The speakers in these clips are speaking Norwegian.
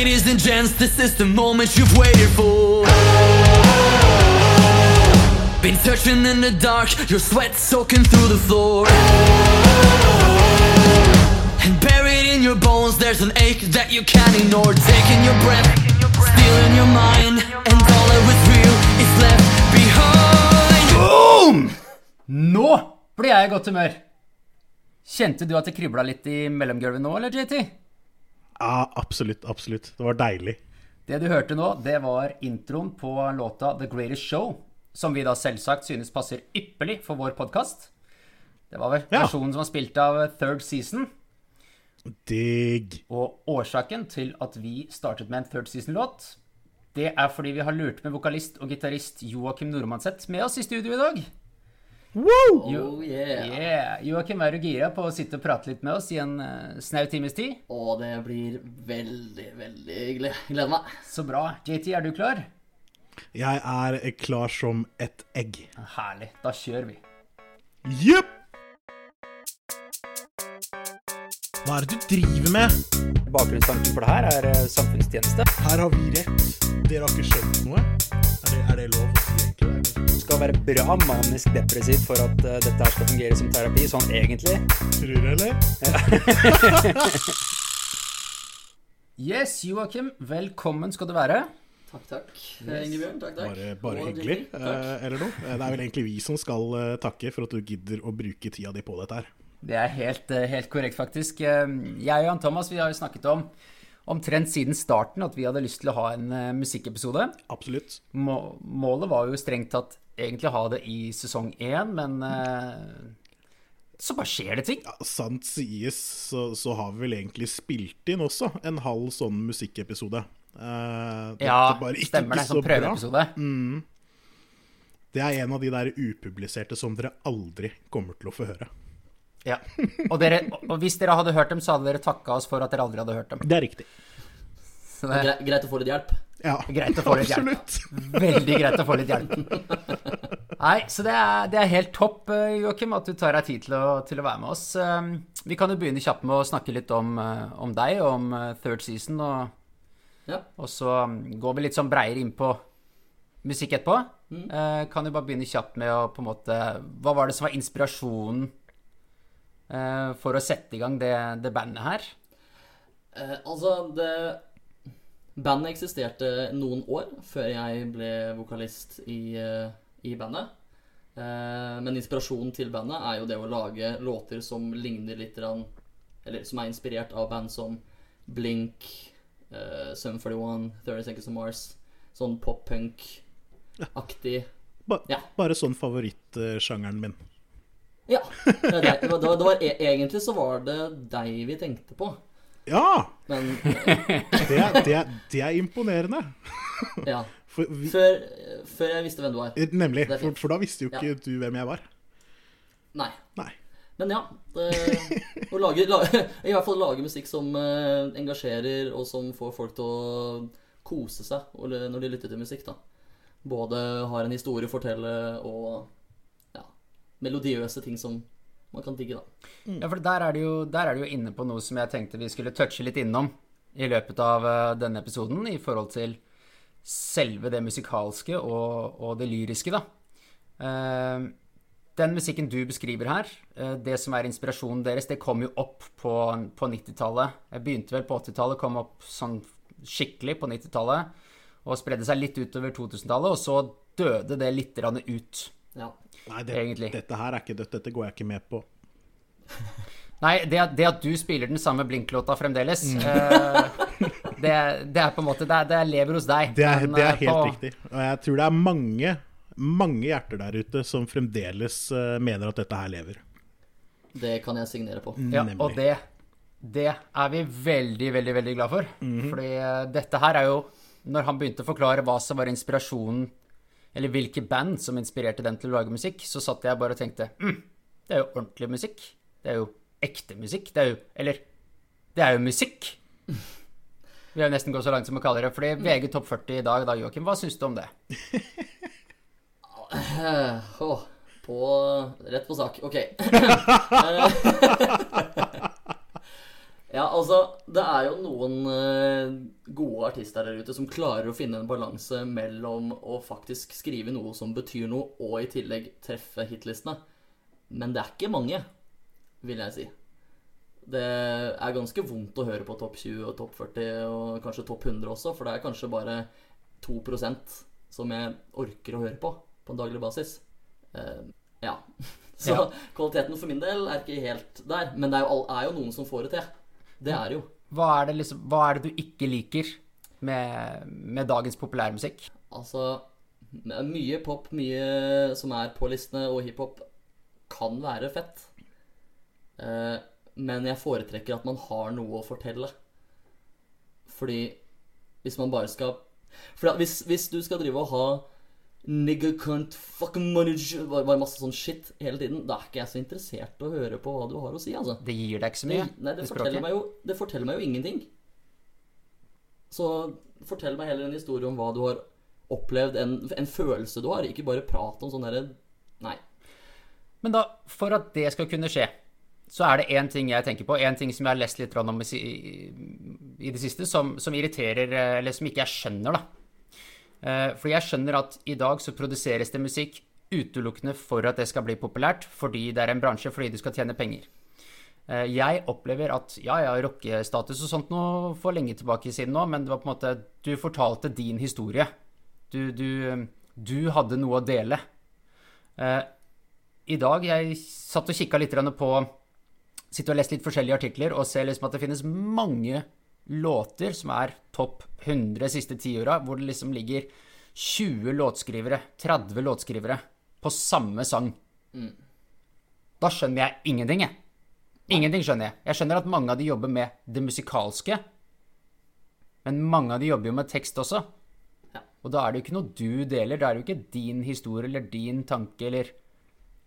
Ladies and gents, this is the moment you've waited for. Been searching in the dark, your sweat soaking through the floor. And buried in your bones, there's an ache that you can't ignore. Taking your breath, stealing your mind, and all that was real is left behind. Boom! Nå blir jeg i godt humør. Kjente du at det kribla litt i mellomgulvet nå, eller JT? Ja, absolutt. Absolutt. Det var deilig. Det du hørte nå, det var introen på låta The Greatest Show, som vi da selvsagt synes passer ypperlig for vår podkast. Det var vel Ja. versjonen som var spilt av Third Season. Digg. Og årsaken til at vi startet med en Third Season-låt, det er fordi vi har lurt med vokalist og gitarist Joakim Nordmanseth med oss i studio i dag. Woo! Jo, Oh yeah. yeah. Joakim, er du gira på å sitte og prate litt med oss i en uh, snau times tid? Og det blir veldig, veldig hyggelig. Gleder meg. Så bra. JT, er du klar? Jeg er klar som et egg. Herlig. Da kjører vi. Jepp! Hva er det du driver med? Bakgrunnstanken for det her er eh, samfunnstjeneste. Her har vi rett. Dere har ikke skjønt noe. Er det, er det lov? Du skal være bra manisk depressiv for at uh, dette her skal fungere som terapi, sånn egentlig. Tror du, eller? Yes, Joakim. Velkommen skal du være. Takk, takk. Eh, Ingebjørn, takk, takk. Bare, bare hyggelig, eh, eller noe. Det er vel egentlig vi som skal takke for at du gidder å bruke tida di på dette her. Det er helt, eh, helt korrekt, faktisk. Eh, Jeg og Jan Thomas vi har jo snakket om omtrent siden starten at vi hadde lyst til å ha en eh, musikkepisode. Absolutt. Må- Målet var jo strengt tatt egentlig å ha det i sesong én, men eh, så bare skjer det ting. Ja, sant sies, så, så har vi vel egentlig spilt inn også en halv sånn musikkepisode. Uh, Ja, bare ikke stemmer det. Sånn Som prøveepisode. Det er en av de der upubliserte som dere aldri kommer til å få høre. Ja. Og, dere, og hvis dere hadde hørt dem, så hadde dere takka oss for at dere aldri hadde hørt dem. Det er riktig. Så det er... greit å få litt hjelp. Ja, Greit å få litt hjelp. absolutt. veldig greit å få litt hjelp. Nei, så det er, det er helt topp, eh, Joakim, at du tar deg tid til å, til å være med oss. Eh, Vi kan jo begynne kjapt med å snakke litt om, eh, om deg og om third season, og, Ja. og så mm, går vi litt sånn breiere inn på musikk etterpå. Mm. Kan jo bare begynne kjapt med å på en måte Hva var det som var inspirasjonen for å sette i gang det, det bandet her? Eh, altså, det Bandet eksisterte noen år før jeg ble vokalist i, eh, i bandet. Eh, men inspirasjonen til bandet er jo det å lage låter som ligner litt Eller som er inspirert av band som Blink, uh, Sum 41, 30 Seconds of Mars. Sånn pop-punk-aktig. Ba Ja. Bare sånn favorittsjangeren min. Ja. Det, var, det, var, det var, e- egentlig så var det deg vi tenkte på. Ja! Men Det er, det er, det er imponerende. ja. Vi, Før, før jeg visste hvem du var. nemlig. Det er For, for da visste jo ikke Ja. du hvem jeg var. Nei. Nei. Men ja. Det, å lage, lage, I hvert fall lage musikk som eh, engasjerer, og som får folk til å kose seg når de lytter til musikk. da. Både har en historie å fortelle, og melodiøse ting som man kan digge. da. Ja, for der er, du jo, der er du jo inne på noe som jeg tenkte vi skulle touche litt innom i løpet av eh, denne episoden, i forhold til selve det musikalske og, og det lyriske, da. Eh, den musikken du beskriver her, eh, det som er inspirasjonen deres, det kom jo opp på, på 90-tallet. Jeg begynte vel på 80-tallet, kom opp sånn skikkelig på 90-tallet, og spredde seg litt utover 2000-tallet, og så døde det litt ut. Ja. Nei, det, Egentlig. dette her er ikke dødt. Dette går jeg ikke med på. Nei, det, at- det at du spiller den samme blinklåta fremdeles, eh, det, det er på en måte Det, er, det lever hos deg. Det er, Men, det er eh, helt på, riktig. Og jeg tror det er mange, mange hjerter der ute som fremdeles eh, mener at dette her lever. Det kan jeg signere på. Ja, Nemlig. og det, det er vi veldig, veldig veldig glad for. Fordi eh, dette her er jo Når han begynte å forklare hva som var inspirasjonen, eller hvilke band som inspirerte dem til å lage musikk, så satt jeg bare og tenkte mm, Det er jo ordentlig musikk. Det er jo ekte musikk. Det er jo Eller det er jo musikk. Vi har jo nesten gått så langt som å kalle det. Fordi VG Topp 40 i dag, da, Joakim, hva syns du om det? oh, på Rett på sak. Ok. ja, altså Det er jo noen uh, gode artister der ute som klarer å finne en balanse mellom å faktisk skrive noe som betyr noe, og i tillegg treffe hitlistene. Men det er ikke mange, vil jeg si. Det er ganske vondt å høre på topp 20 og topp 40 og kanskje topp 100 også, for det er kanskje bare 2% som jeg orker å høre på på en daglig basis. Uh, ja. Så Ja. kvaliteten for min del er ikke helt der. Men det er jo, er jo noen som får det til. Det er det jo. Hva er det, liksom, hva er det du ikke liker med, med dagens populærmusikk? Altså Mye pop, mye som er på listene, og hiphop kan være fett. Eh, men jeg foretrekker at man har noe å fortelle. Fordi hvis man bare skal For hvis, hvis du skal drive og ha Nigger cunt, fucking money Det Bare bare masse sånn shit hele tiden. Da er ikke jeg så interessert i å høre på hva du har å si, altså. Det gir deg ikke så Det, mye. nei, det det forteller, jo, det forteller meg jo ingenting. Så fortell meg heller en historie om hva du har opplevd, en, en følelse du har. Ikke bare prat om sånn derre Nei. Men da, for at det skal kunne skje, så er det én ting jeg tenker på, én ting som jeg har lest litt om i, si- i det siste, som, som irriterer, eh, eller som ikke jeg skjønner, da. Eh, For jeg skjønner at i dag så produseres det musikk utelukkende for at det skal bli populært, fordi det er en bransje, fordi du skal tjene penger. Eh, Jeg opplever at ja, jeg har rockestatus og sånt noe for lenge tilbake siden nå, men det var på en måte Du fortalte din historie. Du, du, du hadde noe å dele. Eh, I dag Jeg satt og kikka litt på Sitter og lest litt forskjellige artikler og ser liksom at det finnes mange låter som er topp 100 siste tiåra, hvor det liksom ligger 20 låtskrivere, 30 låtskrivere, på samme sang. Da skjønner jeg ingenting, jeg. Ingenting skjønner jeg. Jeg skjønner at mange av de jobber med det musikalske, men mange av de jobber jo med tekst også. Ja. Og da er det jo ikke noe du deler. Da er det jo ikke din historie eller din tanke eller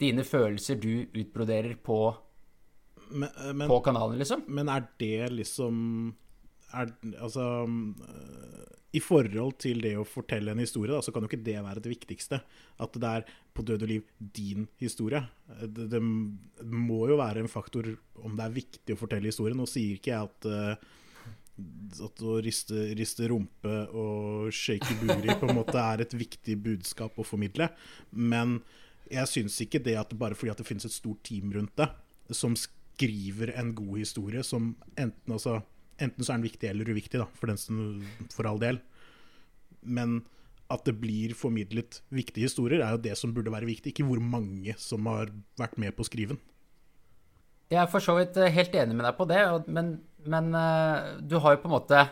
dine følelser du utbroderer på, Men, men, på kanalen, liksom. men er det liksom er, Altså øh, I forhold til det å fortelle en historie, da, så kan jo ikke det være det viktigste. At det er på død og liv din historie. Det, det må jo være en faktor om det er viktig å fortelle historien. Nå sier ikke jeg at øh, at å riste, riste rumpe og shake booty på en måte er et viktig budskap å formidle. Men jeg syns ikke det at bare fordi at det finnes et stort team rundt det, som skriver en god historie som enten, altså, enten så er den viktig eller uviktig, da, for, den for all del. Men at det blir formidlet viktige historier, er jo det som burde være viktig. Ikke hvor mange som har vært med på å skrive den. Jeg er for så vidt eh, helt enig med deg på det, men, men eh, du har jo på en måte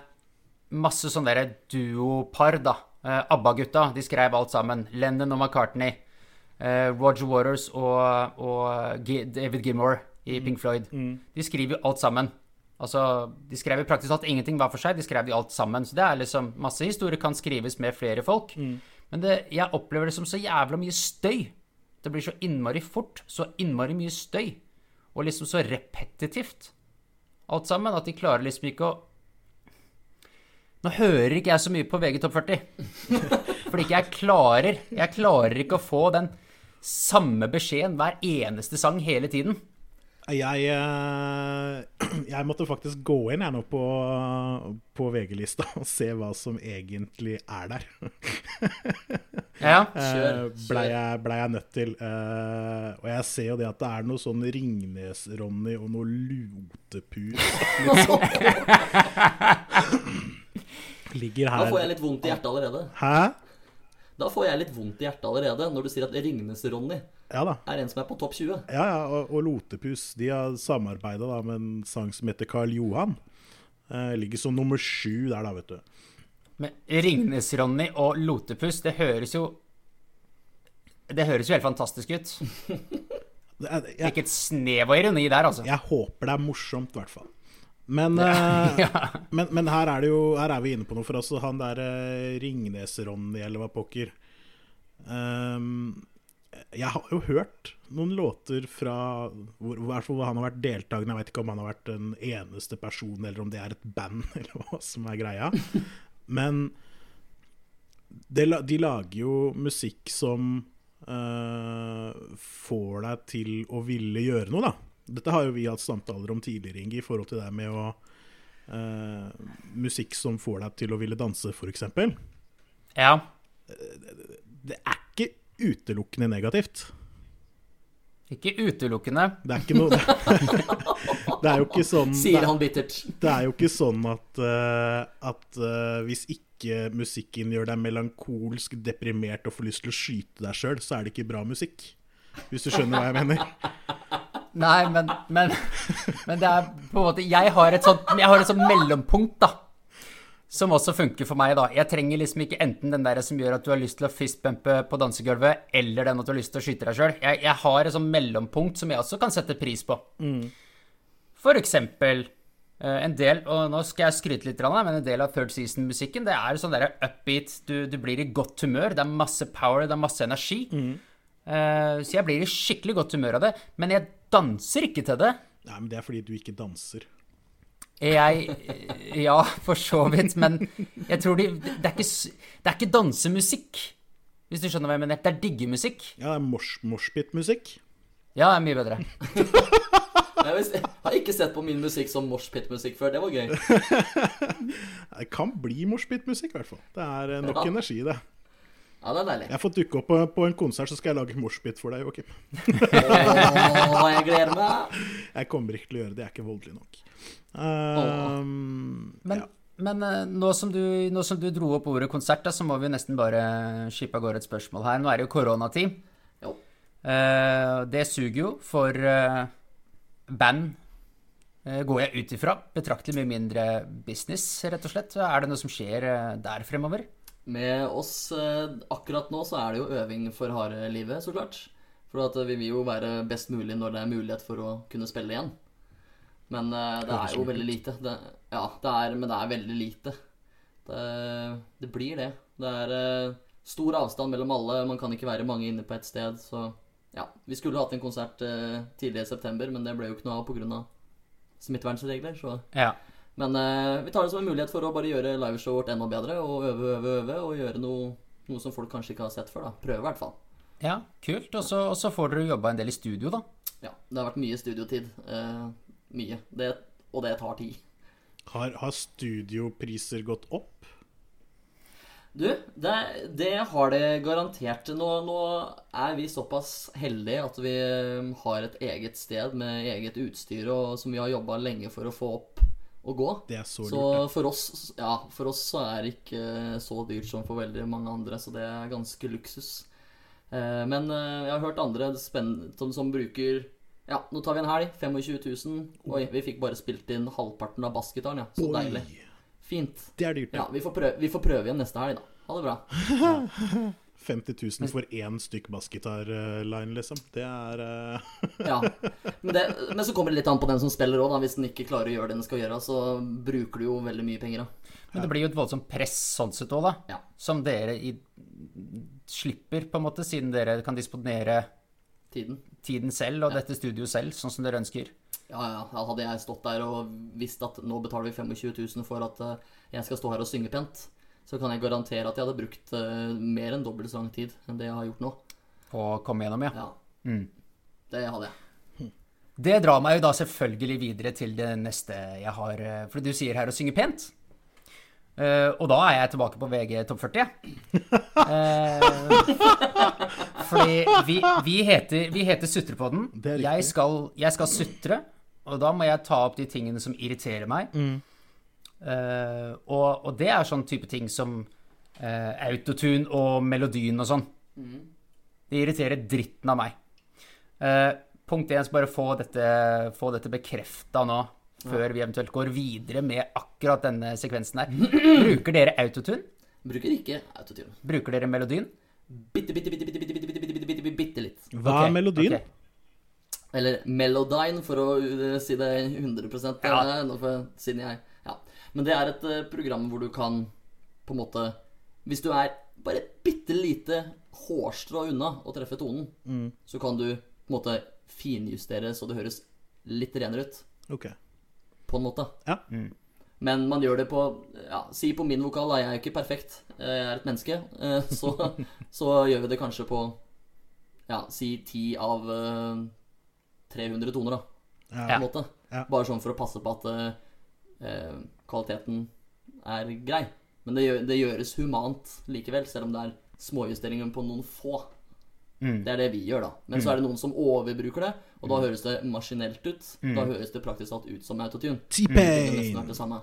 masse sånne der duopar, da. Eh, ABBA-gutta, de skrev alt sammen. Lennon og McCartney. Roger Waters og, og David Gilmore i Pink Floyd. De skriver jo alt sammen. Altså, De skrev jo praktisk talt ingenting hver for seg, de skrev de alt sammen. Så det er liksom Masse historier kan skrives med flere folk. Men det, jeg opplever det som så jævla mye støy. Det blir så innmari fort. Så innmari mye støy. Og liksom så repetitivt alt sammen at de klarer liksom ikke å Nå hører ikke jeg så mye på VG Topp 40. Fordi ikke jeg klarer Jeg klarer ikke å få den samme beskjeden hver eneste sang hele tiden. Jeg, eh, jeg måtte faktisk gå inn jeg nå på, på VG-lista og se hva som egentlig er der. Ja. Kjør, Eh, Blei jeg, ble jeg nødt til. Eh, og jeg ser jo det at det er noe sånn Ringnes-Ronny og noe Lotepus Ligger her. Da får jeg litt vondt i hjertet allerede. Hæ? Da får jeg litt vondt i hjertet allerede når du sier at Ringnes-Ronny Ja da. er en som er på topp 20. Ja, ja, og, og Lotepus de har samarbeida med en sang som heter Karl Johan. Eh, ligger som nummer sju der, da, vet du. Men Ringnes-Ronny og Lotepus, det høres jo Det høres jo helt fantastisk ut. Det er, Ikke et snev av ironi der, altså. jeg håper det er morsomt, i hvert fall. Men, eh, men, men her er det jo Her er vi inne på noe for altså Han der eh, Ringnes-Ronny, eller hva pokker. Ehm, jeg har jo hørt noen låter fra hvor, hvor han har vært deltakende. Jeg vet ikke om han har vært den eneste personen, eller om det er et band, eller hva som er greia. Men det, de lager jo musikk som uh, får deg til å ville gjøre noe, da. Dette har jo vi hatt samtaler om tidligere, Inge, i forhold til det med å uh, musikk som får deg til å ville danse, f.eks. Ja. Det er ikke utelukkende negativt. Ikke utelukkende. Det er ikke noe Det er jo ikke sånn Sier det, han bittert. det er jo ikke sånn at, eh, at eh, hvis ikke musikken gjør deg melankolsk, deprimert og får lyst til å skyte deg sjøl, så er det ikke bra musikk. Hvis du skjønner hva jeg mener. Nei, men, men, men det er på en måte Jeg har et sånt, har et sånt mellompunkt, da. Som også funker for meg, da. Jeg trenger liksom ikke enten den der som gjør at du har lyst til å fistbumpe på dansegulvet, eller den at du har lyst til å skyte deg sjøl. Jeg, jeg har et sånt mellompunkt som jeg også kan sette pris på. For eksempel eh, en del, og nå skal jeg skryte litt, men en del av third season-musikken, det er sånn der upbeat, du, du blir i godt humør, det er masse power, det er masse energi. Eh, så jeg blir i skikkelig godt humør av det, men jeg danser ikke til det. Nei, men det er fordi du ikke danser. Jeg Ja, for så vidt, men jeg tror de Det er ikke, det er ikke dansemusikk, hvis du skjønner hva jeg mener. Det er diggemusikk. Ja, det er mosh, moshpit-musikk. Ja, det er mye bedre. Jeg, har ikke sett på min musikk som moshpit-musikk før. Det var gøy. Det kan bli moshpit-musikk, i hvert fall. Det er eh, nok Ja. energi i det. Ja, det er deilig. Jeg får dukke opp på, på en konsert, så skal jeg lage moshpit for deg, Joakim. Åh, jeg gleder meg. Jeg kommer ikke til å gjøre det, jeg er ikke voldelig nok. Um, Men, ja. men eh, nå, som du, nå som du dro opp ordet konsert, da, så må vi nesten bare skippe av gårde et spørsmål her. Nå er det jo koronatid. Jo. Eh, det suger jo for uh, band, går jeg ut ifra. Betraktelig mye mindre business, rett og slett. Er det noe som skjer der fremover? Med oss eh, akkurat nå så er det jo øving for harde livet, så klart. For at eh, vi vil jo være best mulig når det er mulighet for å kunne spille igjen. Men eh, det er jo veldig lite. Det, ja, det er, men det er veldig lite. Det, det blir det. Det er stor avstand mellom alle. Man kan ikke være mange inne på ett sted. Så ja, vi skulle hatt en konsert tidlig i september, men det ble jo ikke noe av pga. smittevernregler. Så Ja. Men eh, vi tar det som en mulighet for å bare gjøre liveshowet vårt enda bedre. Og øve, øve, øve, og gjøre noe, noe som folk kanskje ikke har sett før. da Prøve, i hvert fall. Ja, kult. Og så, får dere jobba en del i studio, da. Ja, Det har vært mye studiotid. Eh, mye. Det, og det tar tid. har, har studiopriser gått opp? Du, det, det har det garantert. Nå, nå er vi såpass heldige at vi eh, har et eget sted med eget utstyr og, som vi har jobba lenge for å få opp og gå. Det er så Så lurt. for oss, ja, for oss så er det ikke så dyrt som for veldig mange andre, så det er ganske luksus. Eh, Men eh, jeg har hørt andre som, som bruker Ja, nå tar vi en helg. 25 000. Oi, vi fikk bare spilt inn halvparten av bassgitaren, ja. Så Oi, deilig. Fint. Det er dyrt. Ja, Ja. vi får, prøve, vi får prøve igjen neste helg, da. Ha det bra. 50 000 for én stykk bassgitarline, liksom. Det er uh... Ja. Men, det, men så kommer det litt an på den som spiller òg, da. Hvis den ikke klarer å gjøre det den skal gjøre, så bruker du jo veldig mye penger, da. Men det blir jo et voldsomt press sånn sett òg, da. Ja. Som dere i, slipper, på en måte, siden dere kan disponere Tiden. tiden selv og dette studioet selv, sånn som dere ønsker. Ja, ja. ja, Hadde jeg stått der og visst at nå betaler vi 25 000 for at eh, jeg skal stå her og synge pent, så kan jeg garantere at jeg hadde brukt uh, mer enn dobbelt så lang tid enn det jeg har gjort nå. Å komme gjennom, ja. Ja. Det hadde jeg. Det drar meg jo da selvfølgelig videre til det neste jeg har eh, For du sier her å synge pent. Uh, og da er jeg tilbake på VG topp 40. Eh, fordi vi, vi heter, vi heter Sutrepodden. Jeg skal, jeg skal sutre, og da må jeg ta opp de tingene som irriterer meg. Eh, og, og det er sånn type ting som uh, autotune og melodien og sånn. Det irriterer dritten av meg. Uh, punkt én, så bare få dette, få dette bekrefta nå, før vi eventuelt går videre med akkurat denne sekvensen her. Bruker dere autotune? Bruker ikke autotune. Bruker dere melodien? Bitte, bitte, bitte, bitte, bitte, bitte, bitte, bitte, bitte, bitte litt. Hva er melodien? Okay. Eller Melodyne, for å uh, si det 100 Ja. siden jeg Ja. Men det er et eh, program hvor du kan på en måte Hvis du er bare et bitte lite hårstrå unna å treffe tonen, så kan du på en måte finjustere så det høres litt renere ut. Ok. På en måte. Ja. Men man gjør det på ja, Si på min vokal, da. Jeg er jo ikke perfekt. Jeg er et menneske. Eh, Så, så gjør vi det kanskje på Ja, si ti av eh, 300 toner, da. Ja. På en måte. Ja. Bare sånn for å passe på at eh, eh, kvaliteten er grei. Men det, gjør, det gjøres humant likevel, selv om det er småjusteringer på noen få. Mm. Det er det vi gjør, da. Men så er det noen som overbruker det, og da høres det maskinelt ut. Da høres det praktisk talt ut som autotune. Nesten T-Pain! vært det samme.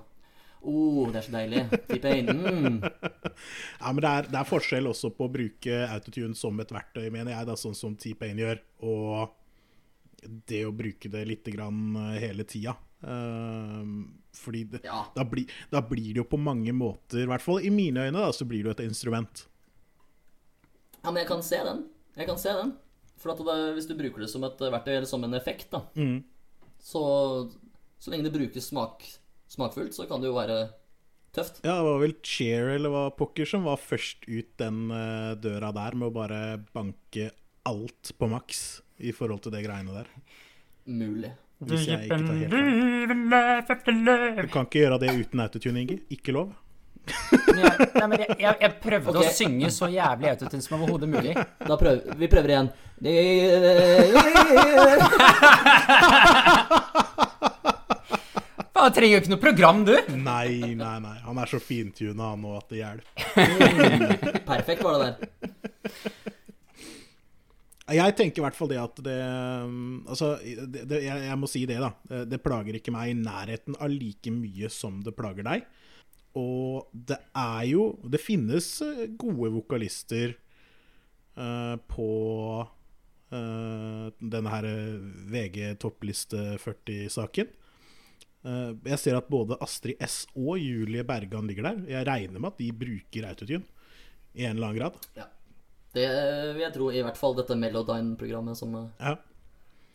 Oh, det er så deilig. T-Pain. Mm. Ja, men det er, det er forskjell også på å bruke autotune som et verktøy, mener jeg, da, sånn som T-Pain gjør, og det å bruke det lite grann eh, hele tida. Ehm, fordi det, Ja. da, blir, da blir det jo på mange måter, i hvert fall i mine øyne, da, så blir det jo et instrument. Ja, men jeg kan se den. Jeg kan se den. For det, hvis du bruker det som et verktøy, eller som en effekt, da, Mm. så så lenge det brukes smak, smakfullt, så kan det jo være tøft. Ja, det var vel Cheer eller hva pokker som var først ut den uh, døra der med å bare banke alt på maks i forhold til det greiene der. Mulig. Hvis jeg ikke tar helt feil. Du kan ikke gjøre det uten autotune, Inger? Ikke lov. Men jeg, nei, men jeg, jeg, jeg prøvde okay. å synge så jævlig autotune som overhodet mulig. Da prøver vi prøver igjen. Han trenger jo ikke noe program, du. Nei, nei, nei. Han er så fintuna han nå at det hjelper. Perfekt var det der. Jeg tenker i hvert fall det at det um, Altså, det, det, jeg, jeg må si det, da. Det, det plager ikke meg i nærheten av like mye som det plager deg. Og det er jo Det finnes eh, gode vokalister uh, på uh, denne her eh, VG toppliste 40-saken. Uh, jeg ser at både Astrid S og Julie Bergan ligger der. Jeg regner med at de bruker autotune i en eller annen grad. Ja. Det vil jeg tro, i hvert fall dette Melodyne-programmet som eh, Ja.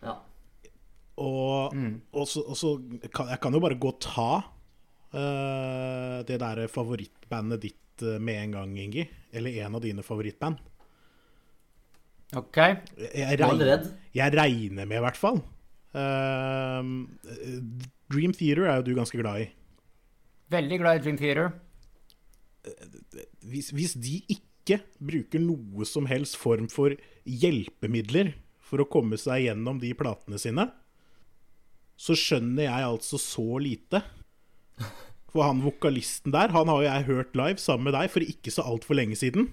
Ja. Og, og, så, og så kan jeg kan jo bare gå og ta uh, det der favorittbandet ditt uh, med en gang, Ingi. Eller en av dine favorittband. Ok. Jeg, jeg, er regner, jeg regner med, i hvert fall. Uh, Dream Theater er jo du ganske glad i. Veldig glad i Dream Theater. Hvis, hvis de ikke bruker noe som helst form for hjelpemidler for å komme seg gjennom de platene sine, så skjønner jeg altså så lite. For han vokalisten der, han har jo jeg hørt live sammen med deg for ikke så altfor lenge siden.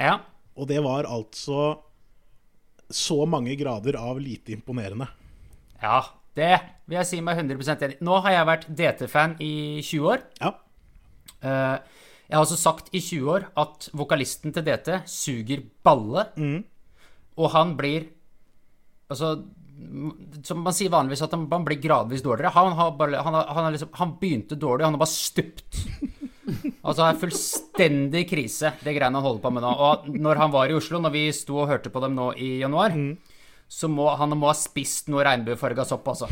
Ja. Og det var altså så mange grader av lite imponerende. Ja, det vil jeg si meg 100 enig. Nå har jeg vært DT-fan i 20 år. Ja. Eh, jeg har også sagt i 20 år at vokalisten til DT suger balle. Og han blir Altså, som man sier vanligvis, at han, han blir gradvis dårligere. Han, har bare, han, har, han, har liksom, han begynte dårlig, han har bare stupt. Altså, er fullstendig krise, det greiene han holder på med nå. Og når han var i Oslo, når vi sto og hørte på dem nå i januar, så må han må ha spist noe regnbuefarga sopp, altså.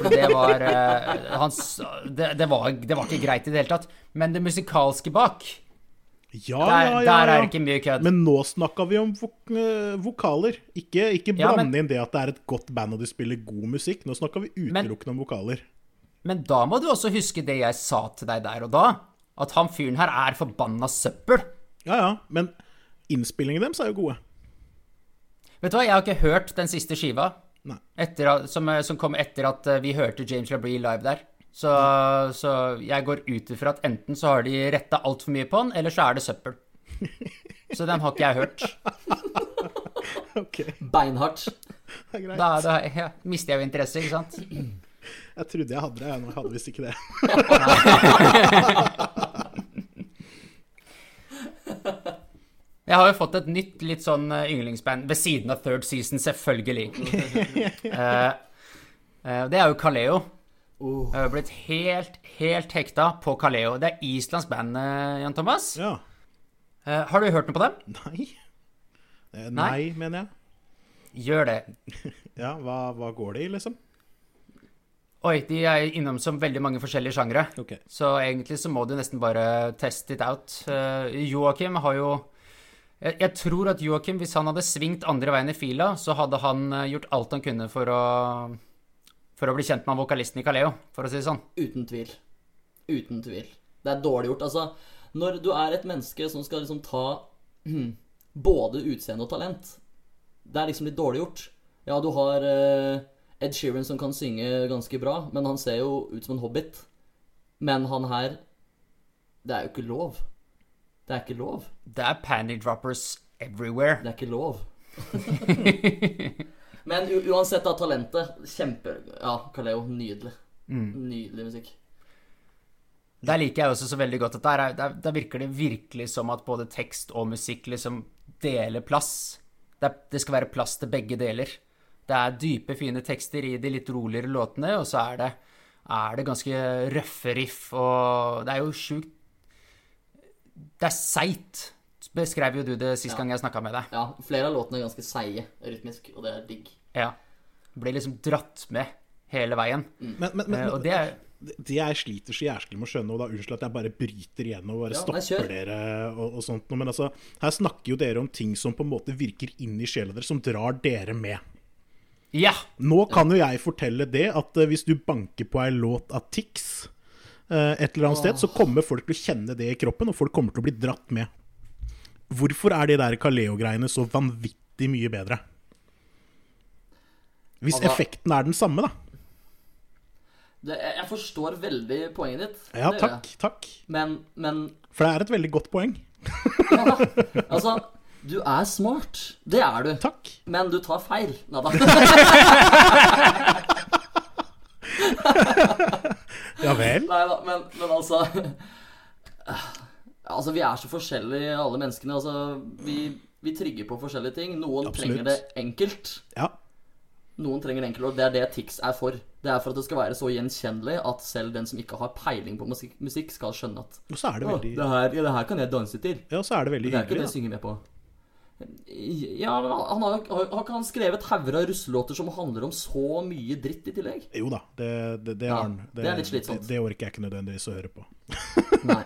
For Det var, uh, hans, det, det, var, det var ikke greit i det hele tatt. Men det musikalske bak, Ja, der, ja, ja, der er det ikke mye kødd. Men nå snakka vi om vok eh, vokaler. Ikke, ikke Ja, blande men- inn det at det er et godt band og de spiller god musikk. Nå snakka vi utelukkende om vokaler. Men da må du også huske det jeg sa til deg der og da. At han fyren her er forbanna søppel. Ja, ja, men innspillingene deres er jo gode. Vet du hva, jeg har ikke hørt den siste skiva. Etter, at- som, som kom etter at eh, vi hørte James LaBrie live der. Så, så jeg går ut ifra at enten så har de retta altfor mye på den, eller så er det søppel. Så den har ikke jeg hørt. Beinhardt. det er greit. Da, da ja, mister jeg jo interesse, ikke sant? Jeg trodde jeg hadde det, jeg nå hadde visst ikke det. Jeg har jo fått et nytt litt sånn eh, yndlingsband ved siden av Third Season, selvfølgelig. uh, uh, det er jo Kaleo. Uh. Jeg har blitt helt, helt hekta på Kaleo. Det er Islands band, Jan Thomas. Ja. Har du hørt noe på dem? Nei. Nei? Nei, mener jeg. Gjør det. Ja, hva, hva går det i, liksom? Oi, de er innom som veldig mange forskjellige sjangre. Okay. Så egentlig så må du nesten bare test it out. Uh, Joakim har jo jeg, jeg tror at Joakim, hvis han hadde svingt andre veien i fila, så hadde han eh, gjort alt han kunne for å For å bli kjent med vokalisten i Kaleo, for å si det sånn. Uten tvil. Uten tvil. Det er dårlig gjort. Altså, når du er et menneske som skal liksom ta både utseende og talent, det er liksom litt dårlig gjort. Ja, du har eh, Ed Sheeran som kan synge ganske bra, men han ser jo ut som en hobbit. Men han her Det er jo ikke lov. Det er ikke lov. Det er panty droppers everywhere. Det er ikke lov. Men uansett, da, talentet Kjempe... Ja, Kaleo, nydelig. Nydelig musikk. Der liker jeg også så veldig godt at der, er, der, der virker det virkelig som at både tekst og musikk liksom deler plass. Det, det skal være plass til begge deler. Det er dype, fine tekster i de litt roligere låtene, og så er det, er det ganske røffe riff, og det er jo sjukt Det er seigt, beskrev jo du det sist gang jeg snakka med deg. Ja, flere av låtene er ganske seige rytmisk, og det er digg. Ja. Blir liksom dratt med hele veien. Men, men, men, Eh, og det er det jeg sliter så jæsklig med å skjønne, og da unnskyld at jeg bare bryter igjennom og bare Ja, stopper dere og, og sånt noe, men altså, her snakker jo dere om ting som på en måte virker inn i sjela deres, som drar dere med. Ja! Nå kan jo jeg fortelle det, at eh, hvis du banker på ei låt av Tix et eller annet sted, så kommer folk til å kjenne det i kroppen, og folk kommer til å bli dratt med. Hvorfor er de der Kaleo-greiene så vanvittig mye bedre? Hvis Altså- effekten er den samme, da. Det, jeg, jeg forstår veldig poenget ditt. Ja, takk. Takk. Men, men For det er et veldig godt poeng. ja. Altså, du er smart. Det er du. Takk. Men du tar feil. Nei da. Ja vel. Nei da, men, men altså Altså, vi er så forskjellige, alle menneskene. Altså, vi, vi trigger på forskjellige ting. Noen Absolutt. trenger det enkelt. Ja. Noen trenger det enkelt, og det er det Tix er for. Det er for at det skal være så gjenkjennelig at selv den som ikke har peiling på musikk, skal skjønne at Og så er det Å, veldig det, her, ja, det her kan jeg danse til. Ja, så er det veldig Det er ikke det jeg synger med på. Ja, men han har, har ikke han skrevet hauger av russelåter som handler om så mye dritt i tillegg? Jo da, det, det, det, har han. det er litt slitsomt. Det, det orker jeg ikke nødvendigvis å høre på. Nei.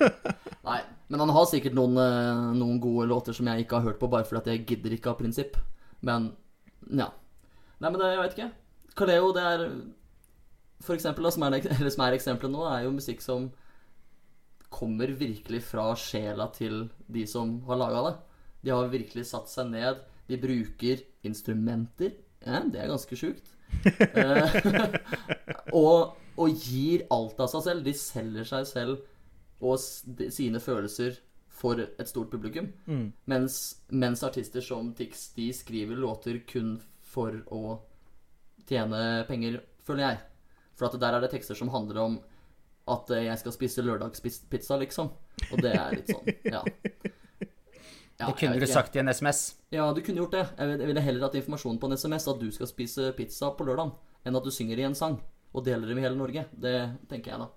Nei. Men han har sikkert noen, eh, noen gode låter som jeg ikke har hørt på, bare fordi at jeg gidder ikke av prinsipp. Men ja. Nei, men det, jeg vet ikke. Kaleo, det er For eksempel, da, som er, eller som er eksempelet nå, er jo musikk som kommer virkelig fra sjela til de som har laga det. De har virkelig satt seg ned. De bruker instrumenter. Ja, det er ganske sjukt. Eh, og, og gir alt av seg selv. De selger seg selv og sine følelser for et stort publikum. Mens, mens artister som Tix de skriver låter kun for å tjene penger, føler jeg. For at der er det tekster som handler om at jeg skal spise lørdagspizza, liksom. Og det er litt sånn, ja. Ja, Det kunne du sagt i en SMS. Ja, du kunne gjort det. Jeg vil- jeg ville heller hatt informasjon på en SMS at du skal spise pizza på lørdag, enn at du synger i en sang og deler det med hele Norge. Det tenker jeg, da.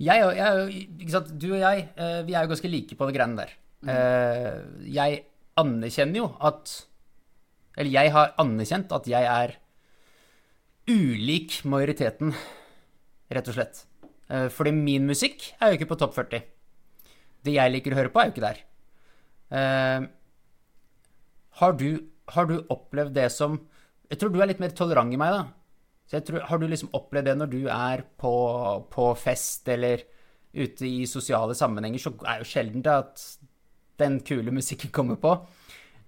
Jeg, jeg, ikke sant? Du og jeg, eh, vi er jo ganske like på det greiene der. Mm. Jeg anerkjenner jo at Eller jeg har anerkjent at jeg er ulik majoriteten, rett og slett. Eh, Fordi min musikk er jo ikke på topp 40. Det jeg liker å høre på, er jo ikke der. Eh, Har du, har du opplevd det som Jeg tror du er litt mer tolerant i meg, da. Så tror, Har du liksom opplevd det når du er på, på fest eller ute i sosiale sammenhenger, så er jo sjelden det at den kule musikken kommer på.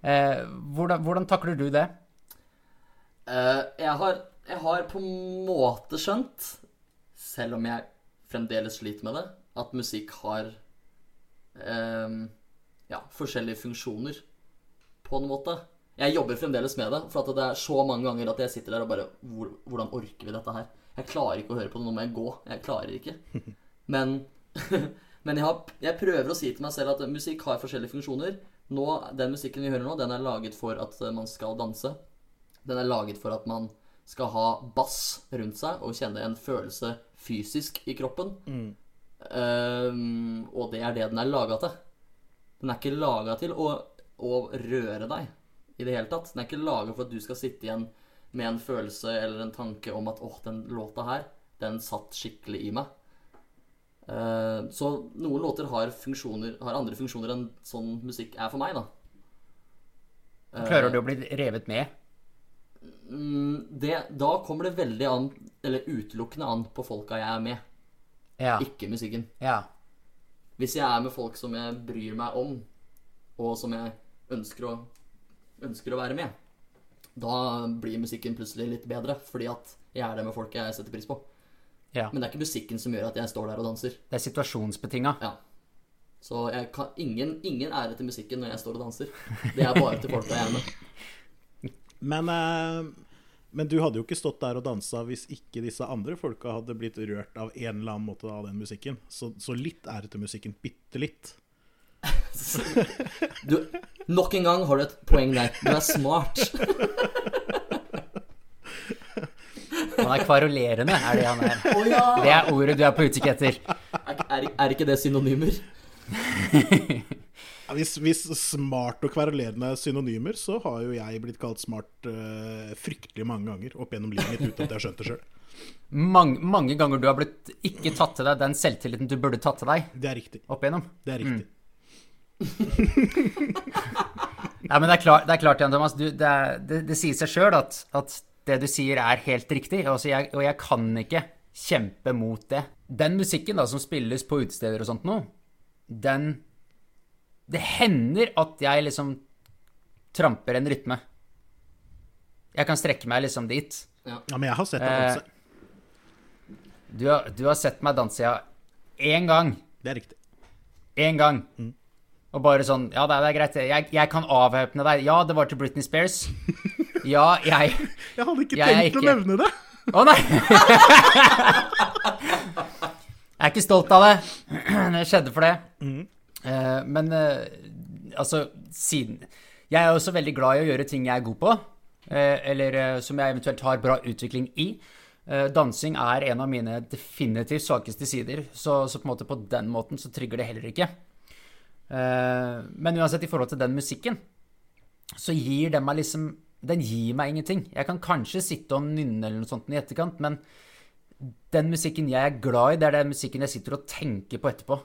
Eh, hvordan, hvordan takler du det? Uh, jeg, har, jeg har på en måte skjønt, selv om jeg fremdeles sliter med det, at musikk har eh, ja, forskjellige funksjoner, på en måte. Jeg jobber fremdeles med det, for at det er så mange ganger at jeg sitter der og bare hvor, Hvordan orker vi dette her? Jeg klarer ikke å høre på det, nå må jeg gå. Jeg klarer ikke. Men, men jeg, har, jeg prøver å si til meg selv at musikk har forskjellige funksjoner. Nå, Den musikken vi hører nå, den er laget for at man skal danse. Den er laget for at man skal ha bass rundt seg og kjenne en følelse fysisk i kroppen. Ehm, og det er det den er laga til. Den er ikke laga til å, å røre deg i det hele tatt. Den er ikke laga for at du skal sitte igjen med en følelse eller en tanke om at åh, den låta her, den satt skikkelig i meg. Uh, så noen låter har, har andre funksjoner enn sånn musikk er for meg, da. Klarer du å bli revet med? Mm, det, da kommer det veldig an, eller utelukkende an på folka jeg er med, Ja. ikke musikken. ja. Hvis jeg er med folk som jeg bryr meg om, og som jeg ønsker å, ønsker å være med, da blir musikken plutselig litt bedre, fordi at jeg er det med folk jeg setter pris på. Ja. Men det er ikke musikken som gjør at jeg står der og danser. Det er situasjonsbetinga. Ja. Så jeg kan, ingen, ingen ære til musikken når jeg står og danser. Det er bare til folk jeg er med. Men, eh, men du hadde jo ikke stått der og dansa hvis ikke disse andre folka hadde blitt rørt av en eller annen måte av den musikken. Så, så litt ære til musikken. Bitte litt. Du, nok en gang har du et poeng der. Du er smart. Han er kvarulerende, er det han er. Oh, ja! Det er ordet du er på utkikk etter. Er, er, er ikke det synonymer? Ja, hvis, hvis smart og kverulerende er synonymer, så har jo jeg blitt kalt smart uh, fryktelig mange ganger opp gjennom livet mitt uten at jeg har skjønt det sjøl. Mange, mange ganger du har blitt ikke tatt til deg den selvtilliten du burde tatt til deg Det er riktig. opp igjennom. Det er riktig. Nei, men det er klart, det er klart Jan Thomas. Du, det, er, det, det sier seg sjøl at, at det du sier, er helt riktig. Altså, jeg, og jeg kan ikke kjempe mot det. Den musikken da, som spilles på utesteder og sånt nå, den Det hender at jeg liksom tramper en rytme. Jeg kan strekke meg liksom dit. Ja, men jeg har sett deg Eh, danse. Du har, du har sett meg danse, ja. Én gang. Det er riktig. Én gang. Og bare sånn Ja, det er, det er greit. Jeg, jeg kan avvæpne deg. Ja, det var til Britney Spears. Ja, jeg Jeg hadde ikke Jeg tenkt tenkt å nevne det. Å, nei! jeg er ikke stolt av det. Det skjedde for det. Eh, men eh, altså, siden Jeg er også veldig glad i å gjøre ting jeg er god på, eh, eller eh, som jeg eventuelt har bra utvikling i. Eh, dansing er en av mine definitivt svakeste sider, så, så på en måte på den måten så trigger det heller ikke. Eh, men uansett, i forhold til den musikken, så gir den meg liksom Den gir meg ingenting. Jeg kan kanskje sitte og nynne eller noe sånt i etterkant, men den musikken jeg er glad i, det er den musikken jeg sitter og tenker på etterpå.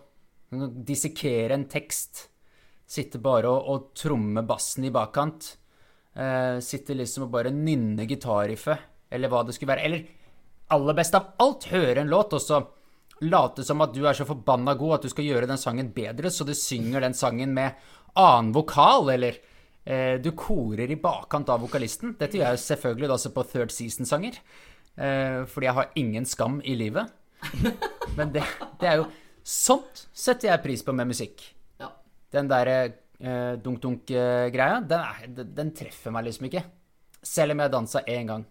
Dissekere en tekst. Sitte bare og, og tromme bassen i bakkant. Eh, sitte liksom og bare nynne gitarriffet, eller hva det skulle være. Eller aller best av alt, høre en låt, og så late som at du er så forbanna god at du skal gjøre den sangen bedre, så du synger den sangen med annen vokal, eller eh, du korer i bakkant av vokalisten. Dette gjør jeg selvfølgelig også på Third Season-sanger, eh, fordi jeg har ingen skam i livet. Men det, det er jo Sånt setter jeg pris på med musikk. Ja. Den derre eh, dunk-dunk-greia, den, er- den, den treffer meg liksom ikke. Selv om jeg dansa én gang.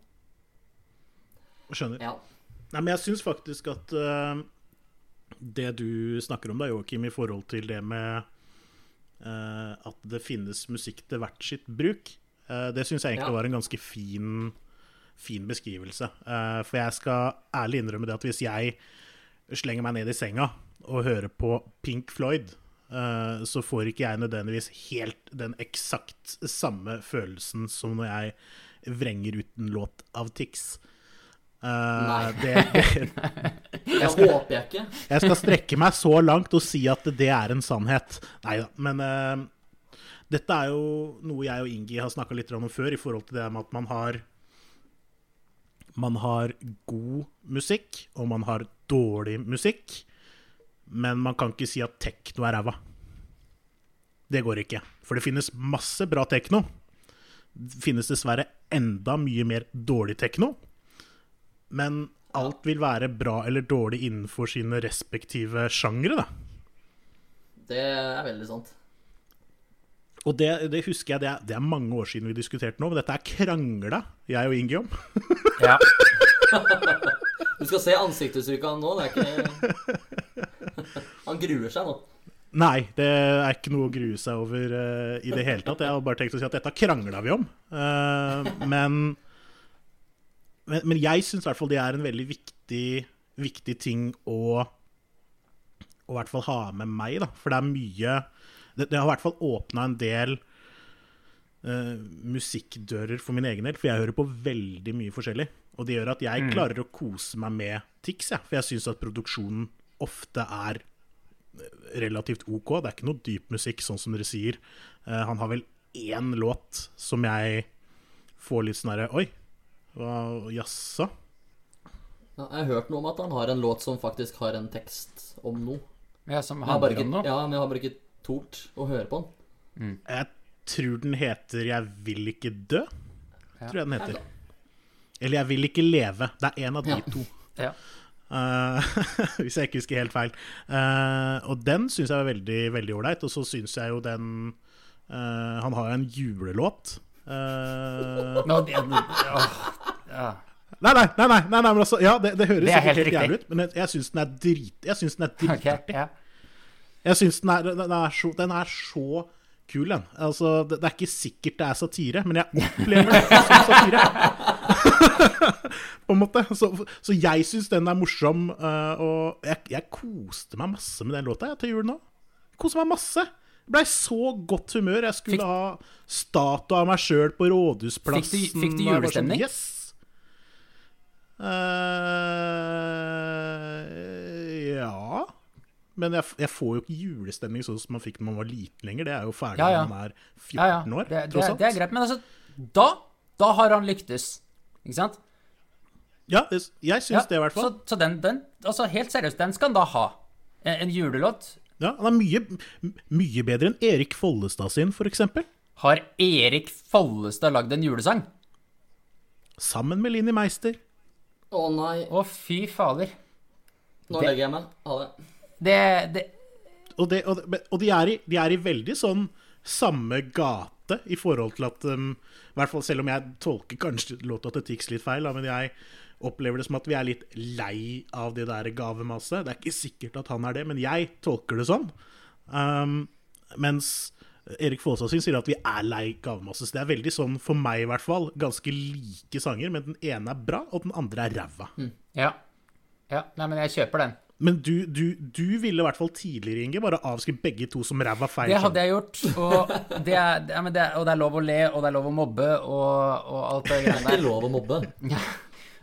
Skjønner. ja. Nei, men jeg syns faktisk at uh, det du snakker om da, Joakim, i forhold til det med uh, at det finnes musikk til hvert sitt bruk, eh, det syns jeg egentlig Ja. var en ganske fin, fin beskrivelse. Eh, for jeg skal ærlig innrømme det at hvis jeg slenger meg ned i senga og hører på Pink Floyd, eh, så får ikke jeg nødvendigvis helt den eksakt samme følelsen som når jeg vrenger ut en låt av Tix. Uh, Nei. det, det, Det håper jeg ikke. jeg skal strekke meg så langt og si at det er en sannhet. Nei da, men uh, dette er jo noe jeg og Ingi har snakka litt om før, i forhold til det med at man har Man har god musikk, og man har dårlig musikk, men man kan ikke si at tekno er ræva. Det går ikke. For det finnes masse bra tekno. Det finnes dessverre enda mye mer dårlig tekno. Men alt vil være bra eller dårlig innenfor sine respektive sjangre, da. Det er veldig sant. Og det, det husker jeg, det er, det er mange år siden vi diskuterte nå, men dette er krangla jeg og Ingi om. Ja. Du skal se ansiktsuttrykket nå. Det er ikke Han gruer seg nå. Nei, det er ikke noe å grue seg over uh, i det hele tatt. Jeg har bare tenkt å si at dette krangla vi om. Uh, men, men Men jeg syns i hvert fall det er en veldig viktig, viktig ting å å i hvert fall ha med meg, da. For det er mye Det, det har i hvert fall åpna en del uh, musikkdører for min egen del, for jeg hører på veldig mye forskjellig. Og det gjør at jeg klarer å kose meg med Tix, ja, For jeg syns at produksjonen ofte er relativt OK. Det er ikke noe dyp musikk, sånn som dere sier. Eh, han har vel én låt som jeg får litt sånn herre Oi, hva- jaså? Ja, jeg har hørt noe om at han har en låt som faktisk har en tekst om noe. ja, som handler ikke, om noe. ja, men jeg har bare ikke tort å høre på den. Jeg tror den heter 'Jeg vil ikke dø'. Tror jeg den heter. Eller 'Jeg vil ikke leve'. Det er en av de Ja. to. Ja. Eh, hvis jeg ikke husker helt feil. Eh, og den syns jeg var veldig veldig ålreit. Og så syns jeg jo den eh, Han har jo en julelåt. Nå, det, åh, ja. nei, nei, nei, nei, nei, men altså, ja, det, det høres Det helt helt jævlig ut, men jeg, jeg syns den er drit Jeg syns den er dritartig. Okay, ja. Jeg syns den, den, så- den er så kul, den. Altså, det, det er ikke sikkert det er satire, men jeg opplever det som satire. På en måte. Så, så jeg syns den er morsom, eh, og jeg, jeg koste meg masse med den låta jeg, til jul nå. Koste meg masse. Blei så godt humør. Jeg skulle Fikk- ha statue av meg sjøl på Rådhusplassen. Fikk du- fikk du sånn, julestemning? Yes! Uh, ja Men jeg, jeg får jo ikke julestemning sånn som man fikk når man var liten lenger. Det er jo ferdig Ja, ja. når man er 14 ja, år, Det, det, det er greit. Men altså, da, da har han lyktes. Ikke sant? Ja, det, jeg syns Ja, det, i hvert fall. Så, så den, den, altså helt seriøst, den skal han da ha. En, en julelåt. Ja, han er mye, mye bedre enn Erik Follestad sin, eksempel. Har Erik Follestad lagd en julesang? Sammen med Linni Meister. Å nei, Å, fy fader. nå Det- legger jeg meg. Ha det. Det, det Og, det, og, og de, er i, de er i veldig sånn samme gate i forhold til at um, selv om jeg tolker kanskje låta til Tix litt feil, da, men jeg opplever det som at vi er litt lei av det der gavemasse. Det er ikke sikkert at han er det, men jeg tolker det sånn. Um, mens Erik Follestad sier at vi er lei gavemasse. Så det er veldig sånn, for meg i hvert fall, ganske like sanger, men den ene er bra, og den andre er ræva. Ja. ja. Nei, men jeg kjøper den. Men du, du, du ville i hvert fall tidligere, Inge, bare avskrive begge to som ræva feil. Det hadde jeg gjort. Og det, er, det, er, men det, er, og det er lov å le, og det er lov å mobbe, og, og alt det Det er greiene ikke der. lov å mobbe.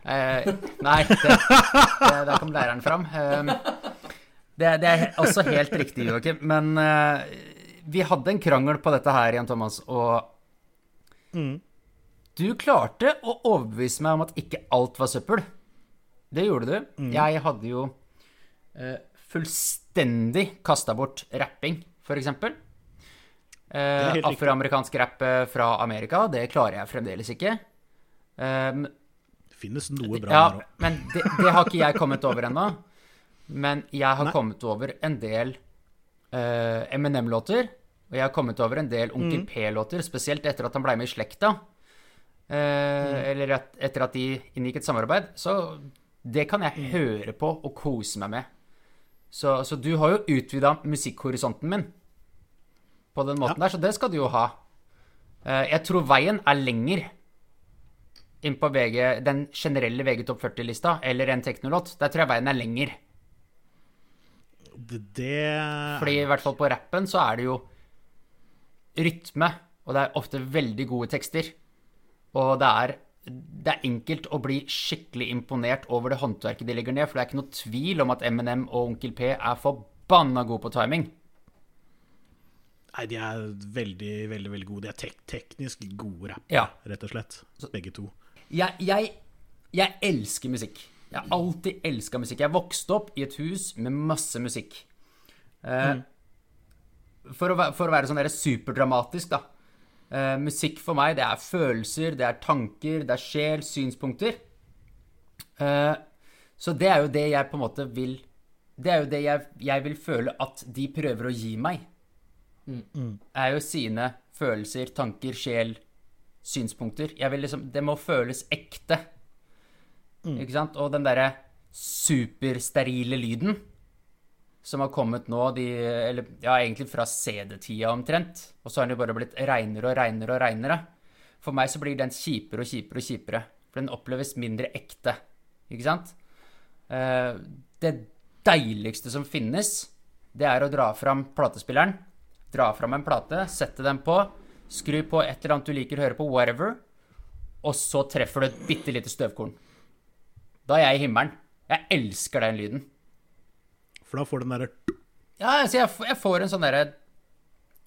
Eh, nei, det, det, der kom læreren fram. Eh, det, det er også helt riktig, Joakim. Men eh, vi hadde en krangel på dette her, Jan Thomas, og du klarte å overbevise meg om at ikke alt var søppel. Det gjorde du. Jeg hadde jo fullstendig kasta bort rapping, eksempel. er Eh. Afroamerikansk rapp eh, fra Amerika, det klarer jeg fremdeles ikke. Eh, Det finnes noe bra ja, der òg. men det, det har ikke jeg kommet over ennå. Men jeg har Nei. kommet over en del uh, Eminem-låter. Og jeg har kommet over en del Mm. P-låter, spesielt etter at han ble med i Slekta. Uh, Mm. Eller et, etter at de inngikk et samarbeid. Så det kan jeg Mm. høre på og kose meg med. Så, så du har jo utvida musikkhorisonten min på den måten der, så det skal du jo ha. Eh, jeg tror veien er lenger inn på VG, den generelle VG topp 40-lista, eller en teknolåt. Der tror jeg veien er lenger. Det, det Fordi i hvert fall på rappen så er det jo rytme, og det er ofte veldig gode tekster. Og det er, det er enkelt å bli skikkelig imponert over det håndverket de legger ned, for det er ikke noe tvil om at Eminem og Onkel P er forbanna gode på timing. Nei, de er veldig, veldig veldig gode. De er tek teknisk gode rapp, Ja. rett og slett. Begge to. Jeg, jeg, jeg elsker musikk. Jeg har alltid elska musikk. Jeg vokste opp i et hus med masse musikk. Eh, for, å, for å være sånn der superdramatisk, da. Eh, musikk for meg, det er følelser, det er tanker, det er sjel, synspunkter. Uh, så det er jo det jeg på en måte vil Det er jo det jeg, jeg vil føle at de prøver å gi meg. Er jo sine følelser, tanker, sjel, synspunkter. Jeg vil liksom Det må føles ekte. Ikke sant? Og den derre supersterile lyden som har kommet nå, de, eller ja, egentlig fra CD-tida omtrent, og så har den jo bare blitt reinere og reinere og reinere. For meg så blir den kjipere og kjipere og kjipere, for den oppleves mindre ekte. Ikke sant? Eh, det deiligste som finnes, det er å dra fram platespilleren, dra fram en plate, sette den på, skru på et eller annet du liker å høre på, whatever, og så treffer du et bitte lite støvkorn. Da er jeg i himmelen. Jeg elsker den lyden. For da får den derre Ja, altså jeg, jeg får en sånn derre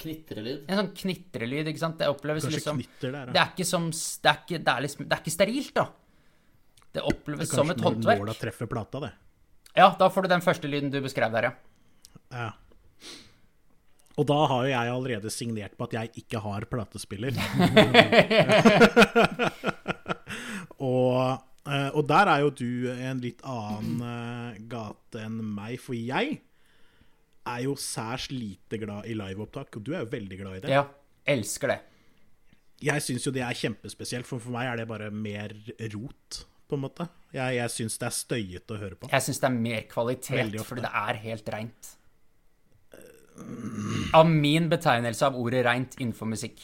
Knitrelyd. En sånn knitrelyd, ikke sant. Det oppleves Kanskje liksom der, ja. Det er ikke som Det er ikke, det er liksom, det er ikke sterilt, da. Det oppleves som et Kanskje når nåla håndverk. treffer plata, det. Ja, da får du den første lyden du beskrev der, ja. Ja. Og da har jo jeg allerede signert på at jeg ikke har platespiller. og og der er jo du en litt annen eh, gate enn meg, for jeg er jo særs lite glad i liveopptak, og du er jo veldig glad i det. Ja, elsker det. Jeg syns jo det er kjempespesielt, for for meg er det bare mer rot, på en måte. Jeg, jeg syns det er støyete å høre på. Jeg syns det er mer kvalitet, fordi det er helt reint. Av min betegnelse av ordet reint innenfor musikk.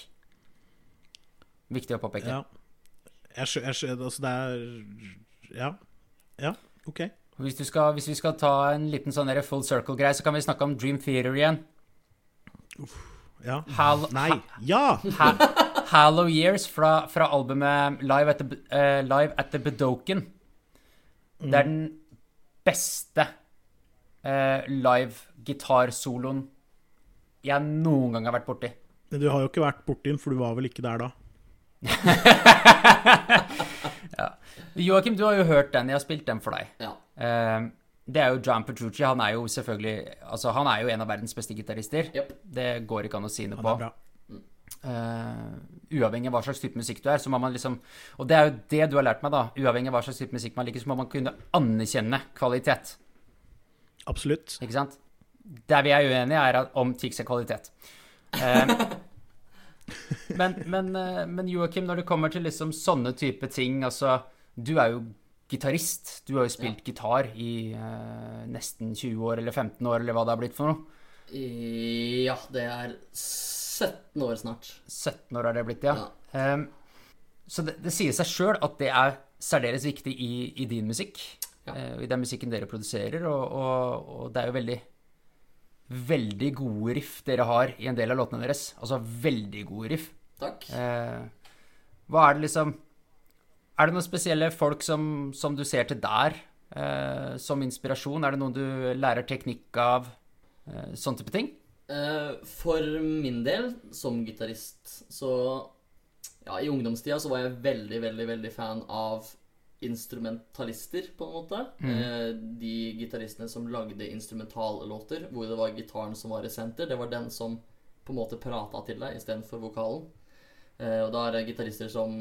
Viktig å påpeke. Ja. Jeg jeg altså det er Ja. Ja, OK. Hvis, du skal, hvis vi skal ta en liten sånn full circle-greie, så kan vi snakke om Dream Theater igjen. Ja. Hall Nei. Ja! ha Hallow Years fra, fra albumet Live at the, uh, Live at the Bedoken. Det er den beste uh, live gitarsoloen jeg noen gang har vært borti. Men du har jo ikke vært borti den, for du var vel ikke der da? Joakim, du har jo hørt den. Jeg har spilt den for deg. Ja. Uh, det er jo John Petrucci. Han er jo selvfølgelig Altså, han er jo en av verdens beste gitarister. Yep. Det går ikke an å si noe på. bra. Eh, uavhengig av hva slags type musikk du er, så må man liksom Og det er jo det du har lært meg, da. Uavhengig av hva slags type musikk man liker, så må man kunne anerkjenne kvalitet. Absolutt. Ikke sant? Der vi er uenige, er om Tix er kvalitet. Eh, men men, eh, men Joakim, når det kommer til liksom sånne type ting Altså, du er jo gitarist. Du har jo spilt gitar i uh, nesten 20 år eller 15 år, eller hva det har blitt for noe. Ja, det er 17 år snart. 17 år har det blitt, ja. Ehm, så det, det sier seg sjøl at det er særdeles viktig i, i din musikk. Ja. Uh, I den musikken dere produserer, og, og, og det er jo veldig Veldig gode riff dere har i en del av låtene deres. Altså veldig gode riff. Takk. Eh, hva er det liksom Er det noen spesielle folk som, som du ser til der eh, som inspirasjon? Er det noen du lærer teknikk av? Eh, sånn type ting? Eh, For min del, som gitarist, så Ja, i ungdomstida så var jeg veldig, veldig, veldig fan av instrumentalister, på en måte. Mm. De gitaristene som lagde instrumentallåter, hvor det var gitaren som var i senter. Det var den som på en måte prata til deg istedenfor vokalen. Eh, Og da er det gitarister som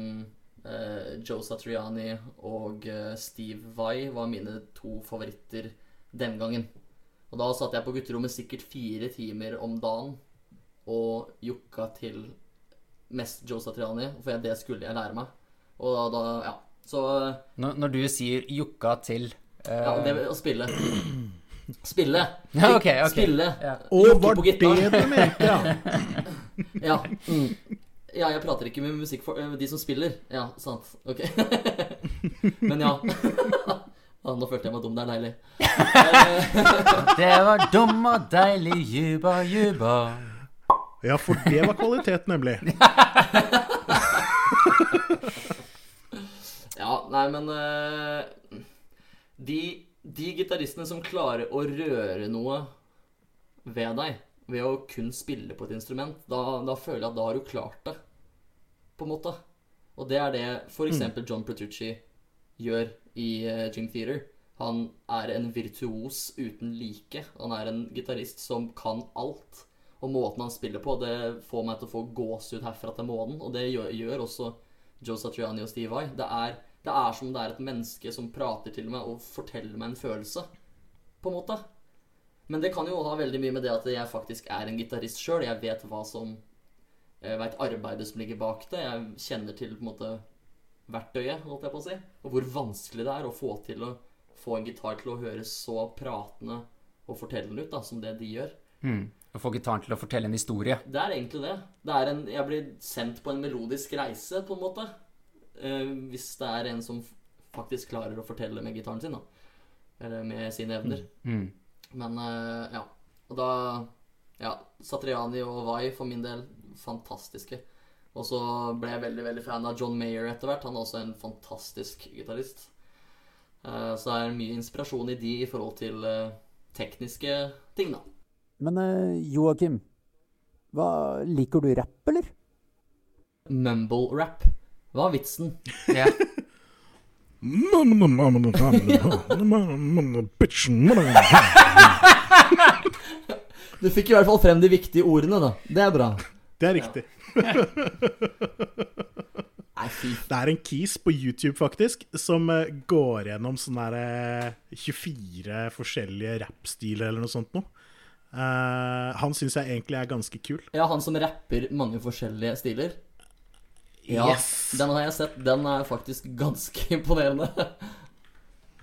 eh, Joe Satriani og eh, Steve Vai var mine to favoritter den gangen. Og da satt jeg på gutterommet sikkert fire timer om dagen og jokka til mest Joe Satriani, for det skulle jeg lære meg. Og da, da ja. Så Når, når du sier 'jukka til eh, ja, det å spille. Spille. Ja, ok, ok. Spille. Ja. Å, Jokke var på det gitar. du mente, ja? Ja. Mm. ja, jeg prater ikke med musikk for øh, de som spiller. Ja, sant. Ok. Men ja. Ah, Nå følte jeg meg dum. Det er deilig. Det var dum og deilig, juba, juba. Ja, for det var kvalitet, nemlig. Ja, nei, men uh, de, de gitaristene som klarer å røre noe ved deg ved å kun spille på et instrument, da, da føler jeg at da har du klart det, på en måte. Og det er det f.eks. John Pratucci gjør i uh, Jim Theater. Han er en virtuos uten like. Han er en gitarist som kan alt. Og måten han spiller på, det får meg til å få gåsehud herfra til månen. Og det gjør, gjør også Joe Satriani og Steve Vai. Det er, det er som det er et menneske som prater til meg og forteller meg en følelse. På en måte. Men det kan jo ha veldig mye med det at jeg faktisk er en gitarist sjøl. Jeg vet hva som Jeg veit arbeidet som ligger bak det. Jeg kjenner til på en måte verktøyet, holdt jeg på å si. Og hvor vanskelig det er å få til å få en gitar til å høres så pratende og fortellende ut da, som det de gjør. Mm. Å få gitaren til å fortelle en historie. Det er egentlig det. det er en, jeg blir sendt på en melodisk reise, på en måte. Eh, hvis det er en som faktisk klarer å fortelle med gitaren sin, da. Eller med sine evner. Mm. Men eh, ja. Og da Ja, Satriani og Vai for min del fantastiske. Og så ble jeg veldig veldig fan av John Mayer etter hvert. Han er også en fantastisk gitarist. Eh, så det er mye inspirasjon i de i forhold til tekniske ting, da. Men Joakim, hva, liker du rapp, eller? Mumble rap. Hva er vitsen? Ja. Du fikk i hvert fall frem de viktige ordene, da. Det er bra. Det er riktig. Det er en kis på YouTube, faktisk, som eh, går gjennom sånne eh, 24 forskjellige rappstiler eller noe sånt noe. Eh, han syns jeg egentlig er ganske kul. Ja, han som rapper mange forskjellige stiler. Ja, Yes! den har jeg sett. Den er faktisk ganske imponerende.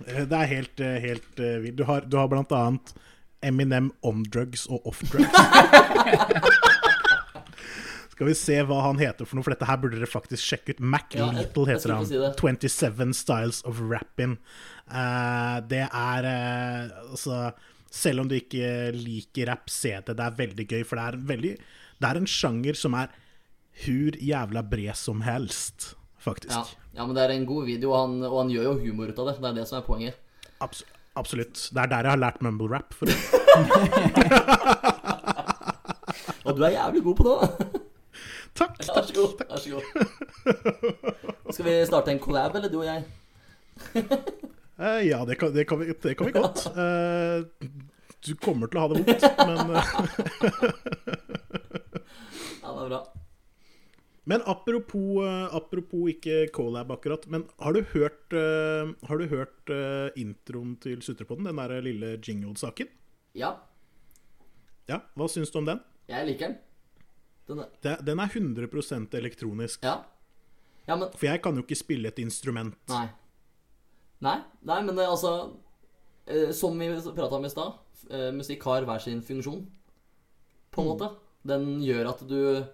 Eh, Det er helt, eh, helt eh, vilt. Du har, du har blant annet Eminem on drugs og off drugs. Skal vi se hva han heter for noe, for dette her burde dere faktisk sjekke ut. Mac Ja, jeg- Little heter han. si 27 Styles of Rapping. Uh, det er uh, altså Selv om du ikke liker rapp, se det. Det er veldig gøy, for det er, veldig, det er en sjanger som er hur jævla bred som helst, faktisk. Ja, ja men det er en god video, og han, og han gjør jo humor ut av det. Det er det som er poenget. Abs absolutt. Det er der jeg har lært mumble rap. For Og du er jævlig god på det. Takk. Vær så god. Vær så god. Skal vi starte en collab, eller du og jeg? Eh, ja, det kan, det, kan vi, det kan vi godt. Eh, du kommer til å ha det vondt, men, Ja, det er bra. Men apropos, eh, apropos ikke collab akkurat. Men har du hørt, eh, har du hørt eh, introen til Sutrepodden? Den der lille jingle-saken? Ja, Ja, hva syns du om den? jeg liker den. Den er den er 100% elektronisk. Ja. Ja, men For jeg kan jo ikke spille et instrument. Nei. Nei, nei men det, altså Som vi prata om i stad, musikk har hver sin funksjon, på en måte. Den gjør at du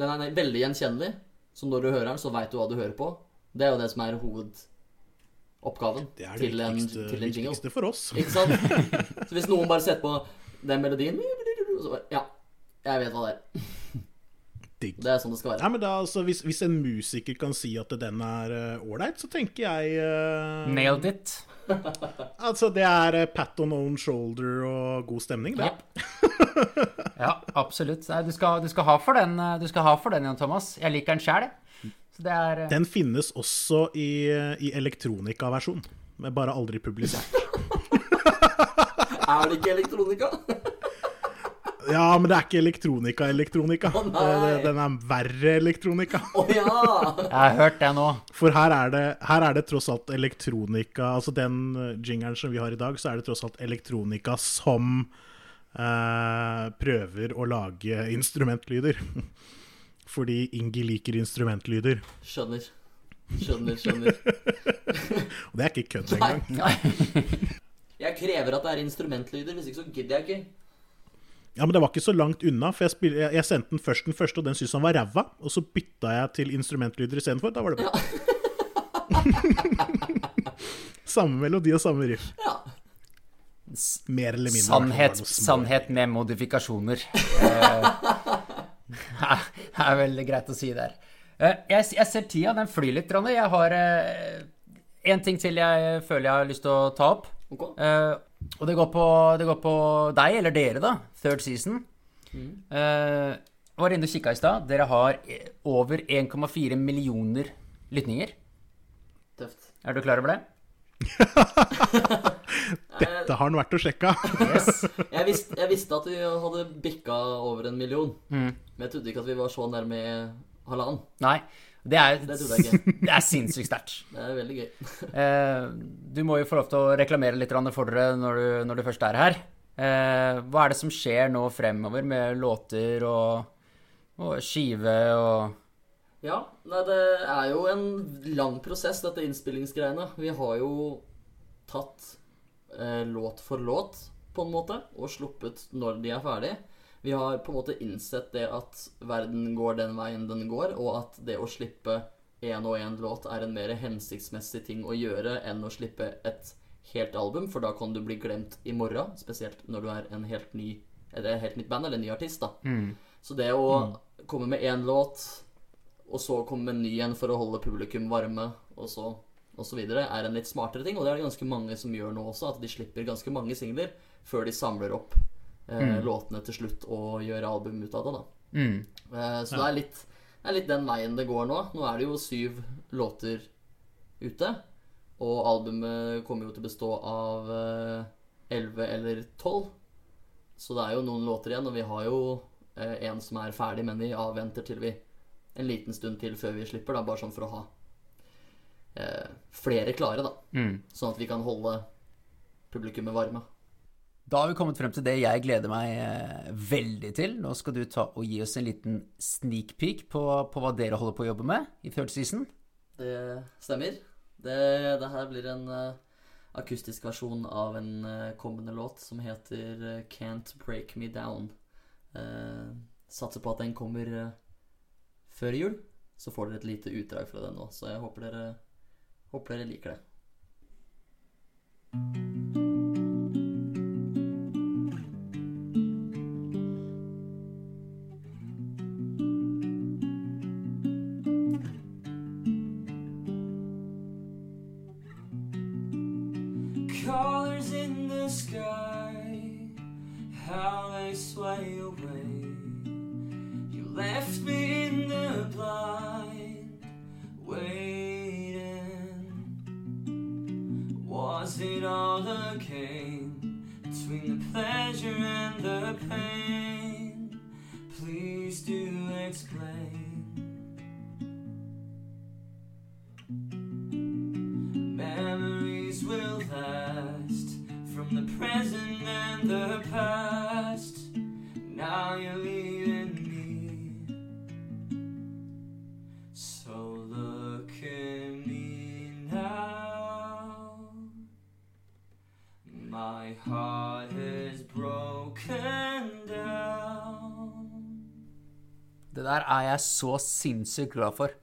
Den er veldig gjenkjennelig. Så når du hører den, så veit du hva du hører på. Det er jo det som er hovedoppgaven Det er det til, en, viktigste, til en jingle. viktigste for oss. Ikke sant? Så hvis noen bare setter på den melodien så bare, Ja, jeg vet hva det er. Digg. Det er sånn det skal være. Nei, men da, altså, hvis, hvis en musiker kan si at den er ålreit, så tenker jeg uh, Nailed it. Altså, det er uh, pat on own shoulder og god stemning, det. Ja. Ja, absolutt. Nei, du, skal, du skal ha for den, eh, du skal ha for den, Jan Thomas. Jeg liker den sjæl, jeg. Er eh, Den finnes også i, i elektronikaversjon, men bare aldri publisert. Er det ikke elektronika? Ja, men det er ikke elektronika-elektronika. Oh. Den er verre elektronika. Oh, ja! Jeg har hørt det nå. For her er, det, her er det tross alt elektronika Altså den eh, jingeren som vi har i dag, så er det tross alt elektronika som eh, prøver å lage instrumentlyder. Fordi Ingi liker instrumentlyder. Skjønner. Skjønner, skjønner. Og det er ikke kødd engang. Jeg krever at det er instrumentlyder, hvis ikke så gidder jeg ikke. Ja, men det var ikke så langt unna, for jeg, spil, jeg, sendte den først den første, og den syntes han var ræva. Og så bytta jeg til instrumentlyder istedenfor. Da var det bra. samme melodi og samme riff. Ja. Mer eller mindre. Sannhet, sannhet med modifikasjoner. Eh, Det er veldig greit å si der. Eh, Jeg, jeg ser tida, den flyr litt. Ronny. Jeg har én ting til jeg føler jeg har lyst til å ta opp. Ok. Eh, og det går, på, det går på deg, eller dere, da. Third season. Mm. jeg var inne og kikka i stad. Dere har eh, over 1,4 millioner lytninger. Tøft. Er du klar over det? Dette har han vært og sjekka. Yes. Jeg, visste, jeg visste at vi hadde bikka over en million, Mm. men jeg trodde ikke at vi var så nærme halvannen. Nei. Det er, Det det er sinnssykt sterkt. Det er veldig gøy. Eh, du må jo få lov til å reklamere litt for dere når du, når du først er her. Eh, hva er det som skjer nå fremover med låter og, og skive og Ja, nei, det er jo en lang prosess, dette innspillingsgreiene. Vi har jo tatt eh, låt for låt, på en måte, og sluppet når de er ferdig. Vi har på en måte innsett det at verden går den veien den går, og at det å slippe én og én låt er en mer hensiktsmessig ting å gjøre enn å slippe et helt album, for da kan du bli glemt i morgen, spesielt når du er en helt ny eller helt nytt band eller en ny artist. da. Så det å komme med én låt, og så komme med en ny en for å holde publikum varme, og så og så videre, er en litt smartere ting. Og det er det ganske mange som gjør nå også, at de slipper ganske mange singler før de samler opp eh, låtene til slutt og gjør album ut av det. da. mm. Eh, så det, er litt, det er litt den veien det går nå. Nå er det jo syv låter ute. Og albumet kommer jo til å bestå av eh, elleve eller tolv. Så det er jo noen låter igjen, og vi har jo eh, en som er ferdig, men vi avventer til vi en liten stund til før vi slipper, da, bare sånn for å ha eh, flere klare, da. Mm. Sånn at vi kan holde publikummet varme. Da har vi kommet frem til det jeg gleder meg eh, veldig til. Nå skal du ta og gi oss en liten sneak peek på, på hva dere holder på å jobbe med i third season. Det stemmer. Det, det her blir en uh, akustisk versjon av en uh, kommende låt som heter uh, Can't Break Me Down. Satser på at den kommer før jul. Så får dere et lite utdrag fra den nå. Så jeg håper dere, håper dere liker det. Der er jeg så sinnssykt glad for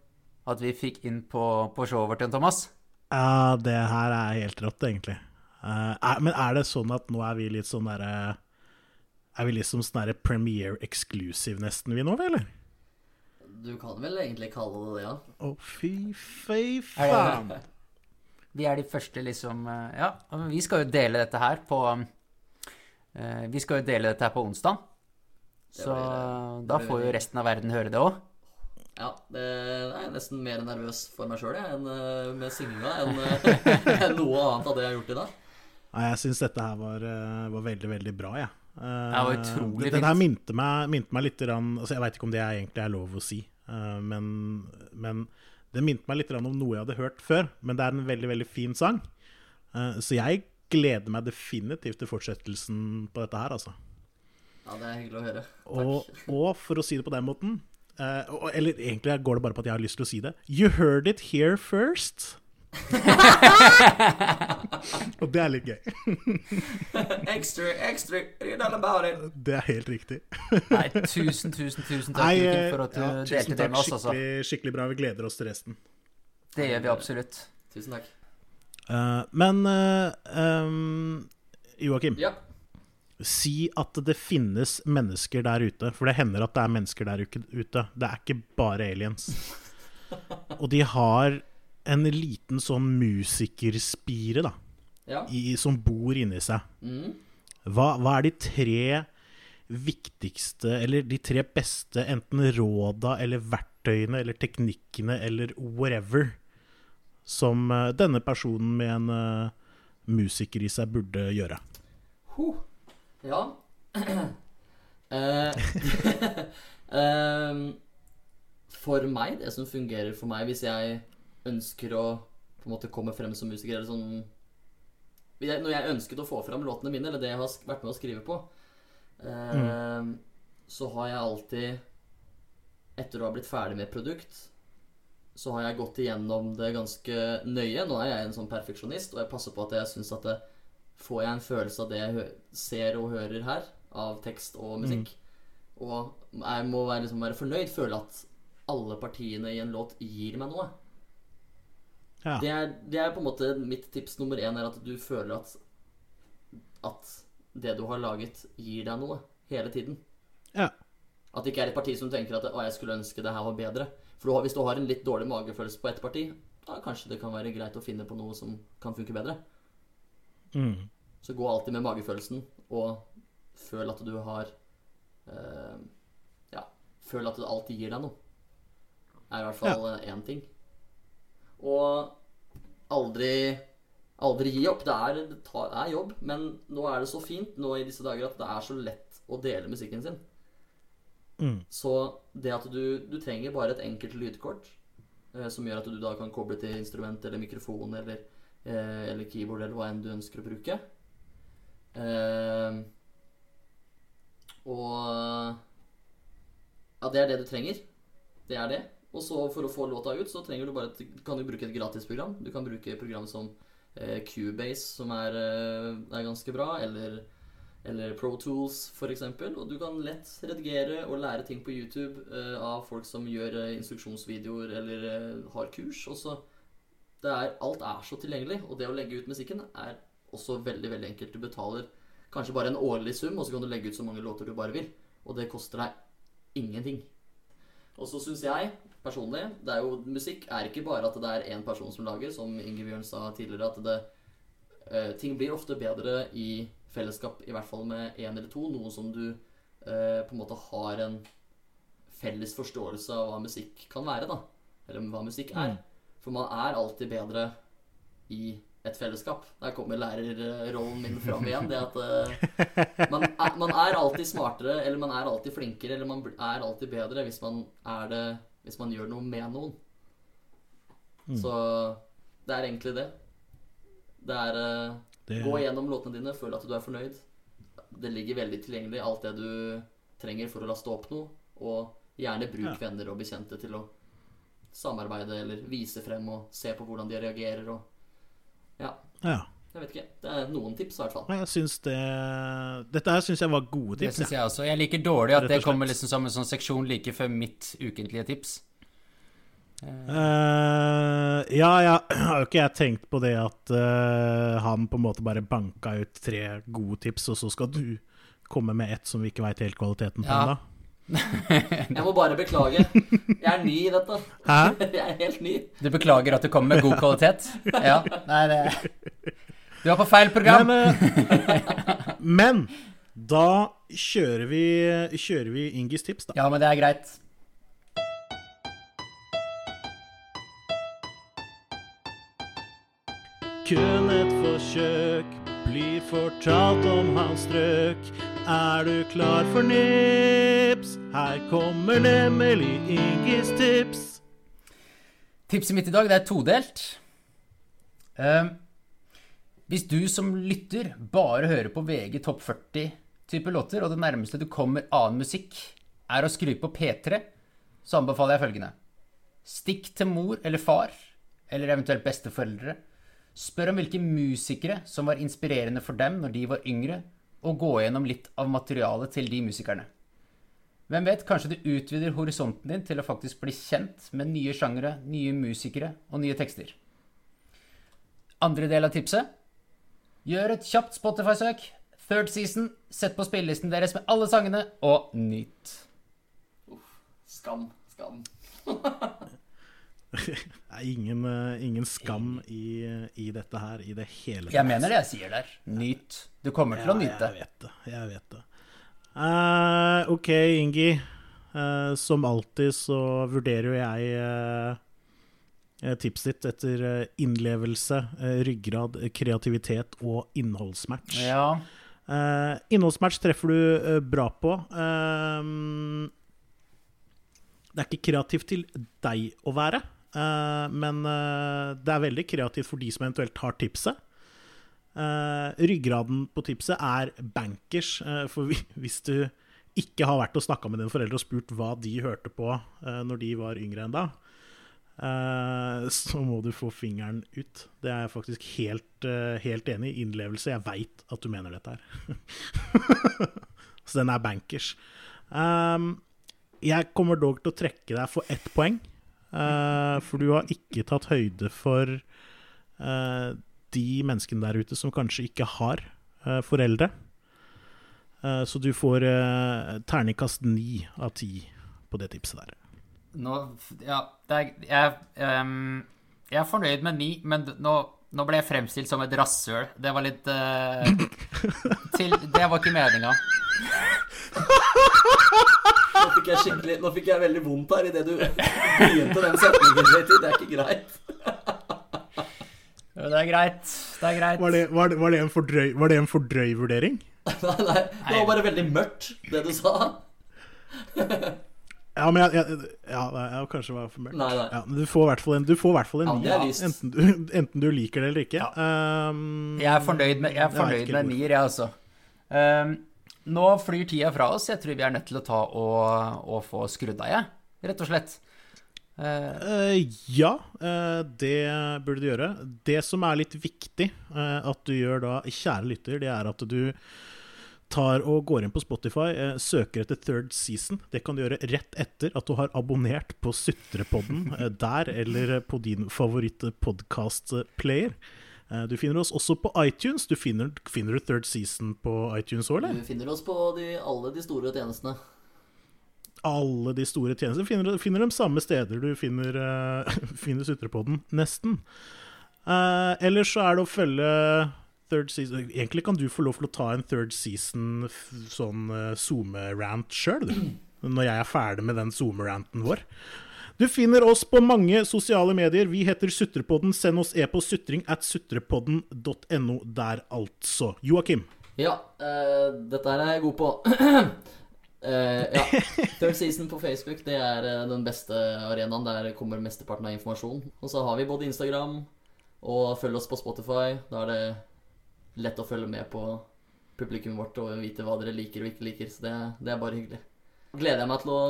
at vi fikk inn på, på showet vårt, igjen, Thomas. Ja, det her er helt rått, egentlig. Uh, er, men er det sånn at nå er vi litt sånn derre Er vi liksom sånn derre premiere exclusive nesten, vi nå, eller? Du kan vel egentlig kalle det det, ja. Å, fy, fy faen. Vi er de første, liksom eh, Ja, men vi skal jo dele dette her på uh, Vi skal jo dele dette her på onsdag. Så blir, eh, da det får jo resten av verden høre det òg. Ja, det jeg er nesten mer nervøs for meg sjøl enn eh, med synginga enn eh, enn noe annet av det jeg har gjort i dag. Nei, jeg syns dette her var, eh, var veldig, veldig bra, jeg. Ja. Det var utrolig her minte meg, minte meg litt rann, altså Jeg veit ikke om det er egentlig er lov å si, eh, men, men det minte meg litt om noe jeg hadde hørt før. Men det er en veldig, veldig fin sang. Eh, så jeg gleder meg definitivt til fortsettelsen på dette her, altså. Ja, det er hyggelig å høre. Og, Takk. og for å si det på den måten uh, og, Eller egentlig går det bare på at jeg har lyst til å si det. You heard it here first. og det er litt gøy. Extra, extra, read all about it. Det er helt riktig. Nei, tusen, tusen, tusen takk, Nei, Joakim, eh, for at du ja, delte det med oss, altså. Skikkelig, skikkelig bra. Vi gleder oss til resten. Det gjør vi absolutt. Tusen takk. Uh, men uh, um, Joakim, Ja. Si at det finnes mennesker der ute. For det hender at det er mennesker der ute. Det er ikke bare aliens. Og de har en liten sånn musikerspire, da, ja. i, som bor inni seg. Mm. Hva, hva er de tre viktigste, eller de tre beste, enten råda eller verktøyene eller teknikkene eller whatever, som eh, denne personen med en uh, musiker i seg burde gjøre? Huh. Ja. Eh, ehm, for meg, det som fungerer for meg hvis jeg ønsker å på en måte komme frem som musiker, eller sånn Når jeg ønsket å få fram låtene mine, eller det jeg har vært med å skrive på, mm. så har jeg alltid, etter å ha blitt ferdig med produkt, så har jeg gått igjennom det ganske nøye. Nå er jeg en sånn perfeksjonist, og jeg passer på at jeg syns at det, får jeg en følelse av det jeg ser og hører her, av tekst og musikk. Og jeg må være, liksom være fornøyd, føle at alle partiene i en låt gir meg noe. Ja. Det, er, det er på en måte mitt tips nummer én, er at du føler at at det du har laget, gir deg noe hele tiden. Ja. At det ikke er et parti som tenker at å, jeg skulle ønske det her var bedre. For hvis du har en litt dårlig magefølelse på ett parti, da kanskje det kan være greit å finne på noe som kan funke bedre. Mm. Så gå alltid med magefølelsen, og føl at du har eh, Ja, føl at det alltid gir deg noe. Er i hvert fall ja. én ting. Og aldri Aldri gi opp. Det er, det tar, er jobb, men nå er det så fint nå i disse dager at det er så lett å dele musikken sin. Mm. Så det at du, du trenger bare et enkelt lydkort eh, som gjør at du da kan koble til instrument eller mikrofon eller, eh, eller keyboard eller hva enn du ønsker å bruke. Eh, og Ja, det er det du trenger. Det er det. Og så for å få låta ut, så du bare et, kan du bruke et gratisprogram. Du kan bruke program som eh, Cubase, som er, eh, er ganske bra, eller, eller Pro Tools f.eks. Og du kan lett redigere og lære ting på YouTube eh, av folk som gjør eh, instruksjonsvideoer eller eh, har kurs. Og så er, Alt er så tilgjengelig, og det å legge ut musikken er også veldig veldig enkelt. Du betaler kanskje bare en årlig sum, og så kan du legge ut så mange låter du bare vil. Og det koster deg ingenting. Og så syns jeg personlig det er jo, Musikk er ikke bare at det er én person som lager, som Ingebjørn sa tidligere. At det, eh, ting blir ofte bedre i fellesskap, i hvert fall med én eller to. Noe som du eh, på en måte har en felles forståelse av hva musikk kan være, da. Eller hva musikk er. For man er alltid bedre i et fellesskap. Der kommer lærerrollen min fram igjen. Det at uh, man, er, man er alltid smartere, eller man er alltid flinkere, eller man er alltid bedre hvis man er det Hvis man gjør noe med noen. Så det er egentlig det. Det er uh, Det- Gå gjennom låtene dine, føl at du er fornøyd. Det ligger veldig tilgjengelig, alt det du trenger for å laste opp noe. Og gjerne bruk Ja. venner og bekjente til å samarbeide eller vise frem og se på hvordan de reagerer og Ja, Ja. jeg vet ikke. Det er noen tips, i hvert fall. Jeg syns det Dette her syns jeg var gode Det tips. syns jeg også. Jeg liker dårlig at det kommer liksom som en sånn seksjon like før mitt ukentlige tips. Uh, ja, ja, har jo ikke jeg tenkt på det at uh, han på en måte bare banka ut tre gode tips, og så skal du komme med ett som vi ikke veit helt kvaliteten på Ja. ennå. Jeg må bare beklage. Jeg er ny i dette. Hæ? Jeg er helt ny. Du beklager at du kommer med god kvalitet? Ja. Nei, det Du er på feil program. Men, men da kjører vi, kjører vi Ingis tips, da. Ja, men det er greit. Kun et forsøk blir fortalt om hans strøk. Er du klar for nips? Her kommer nemlig Ingis tips. Tipset mitt i dag det er todelt. Eh, hvis du som lytter bare hører på VG topp 40-type låter, og det nærmeste du kommer annen musikk, er å skru på P3, så anbefaler jeg følgende. Stikk til mor eller far, eller eventuelt besteforeldre. Spør om hvilke musikere som var inspirerende for dem når de var yngre, og gå gjennom litt av materialet til de musikerne. Hvem vet, kanskje du utvider horisonten din til å faktisk bli kjent med nye sjangere, nye musikere og nye tekster. Andre del av tipset? Gjør et kjapt Spotify-søk. Third season. Sett på spillelisten deres med alle sangene, og nyt. Skam. Skam. Det er ingen, eh, ingen skam i, i dette her i det hele Jeg mener det jeg sier der. Nyt. Du kommer til å nyte. Jeg vet det. Jeg vet det. Uh, OK, Ingi. Uh, som alltid så vurderer jo jeg uh, tipset ditt etter innlevelse, ryggrad, kreativitet og innholdsmatch. Ja. Innholdsmatch treffer du bra på. Det er ikke kreativt til deg å være, men eh, det er veldig kreativt for de som eventuelt har tipset. Eh, ryggraden på tipset er bankers, eh, for hvi- hvis du ikke har vært og snakka med dine foreldre og spurt hva de hørte på uh, når de var yngre enn da, eh, så må du få fingeren ut. Det er jeg faktisk helt, eh, helt enig i. Innlevelse. Jeg veit at du mener dette her. så den er bankers. Jeg kommer dog til å trekke deg for ett poeng, eh, for du har ikke tatt høyde for uh, de menneskene der ute som kanskje ikke har uh, foreldre. Så du får terningkast ni av ti på det tipset der. Nå Ja, er jeg, um, jeg er fornøyd med ni, men nå, nå ble jeg fremstilt som et rasshøl. Det var litt til, Det var ikke meninga. Nå fikk jeg skikkelig Nå fikk jeg veldig vondt her idet du begynte den setningen. Det er ikke greit. Det er greit. Det er greit. Var det, var det, var det, en, fordrøy, var det en fordrøy vurdering? Nei, nei, det var bare veldig mørkt, det du sa. Ja, men jeg, jeg, ja, jeg kanskje var for mørkt. Nei, nei. Ja, du får i hvert fall en, du får hvert fall en Ja, nier, er enten, du- enten du liker det eller ikke. Um, Jeg er fornøyd med, jeg er fornøyd jeg med nier, jeg, altså. Ehm, nå flyr tida fra oss. Jeg tror vi er nødt til å ta og, og få skrudd av, jeg. Rett og slett. Eh, ja, eh, det burde du gjøre. Det som er litt viktig at du gjør da, kjære lytter, det er at du tar og går inn på Spotify, søker etter Third Season. Det kan du gjøre rett etter at du har abonnert på Sutrepodden der, eller på din favoritt-podkast-player. Eh, du finner oss også på iTunes. Du finner, finner du Third Season på iTunes òg, eller? Du finner oss på de, alle de store tjenestene. alle de store tjenestene. Finner, finner dem samme steder du finner, uh, finner Sutrepodden, nesten. Uh, ellers så er det å følge third season Egentlig kan du få lov til å ta en third season sånn uh, SoMe-rant sjøl, når jeg er ferdig med den SoMe-ranten vår. Du finner oss på mange sosiale medier. Vi heter Sutrepodden. Send oss e-post sutring at sutrepodden.no der, altså. Joakim. Ja, uh, dette er jeg god på. Uh, ja. Third season på Facebook det er eh, den beste arenaen. Der kommer mesteparten av informasjon. Og så har vi både Instagram og følg oss på Spotify. Da er det lett å følge med på publikummet vårt og vite hva dere liker og ikke liker. Så det, det er bare hyggelig. Gleder jeg meg til å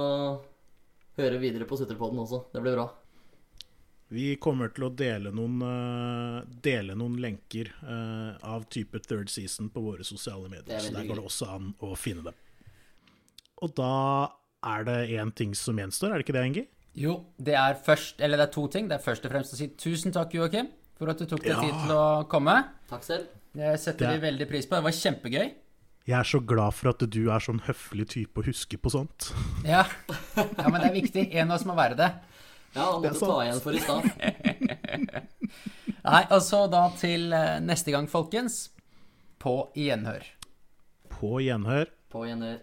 høre videre på Sutterpodden også. Det blir bra. Vi kommer til å dele noen, eh, dele noen lenker eh, av type third season på våre sosiale medier. er Så der går det også an å finne dem. Og da er det én ting som gjenstår, er det ikke det, Engi? jo, det er først Eller det er to ting. Det er først og fremst å si tusen takk, Joakim, for at du tok deg Ja. tid til å komme. Takk selv. Det setter Det- vi veldig pris på. Det var kjempegøy. Jeg er så glad for at du er sånn høflig type og husker på sånt. Ja. ja, men det er viktig. En av oss må være det. Ja, han måtte ta igjen for i stad. Nei, altså da til eh, neste gang, folkens. På gjenhør. På gjenhør. På gjenhør.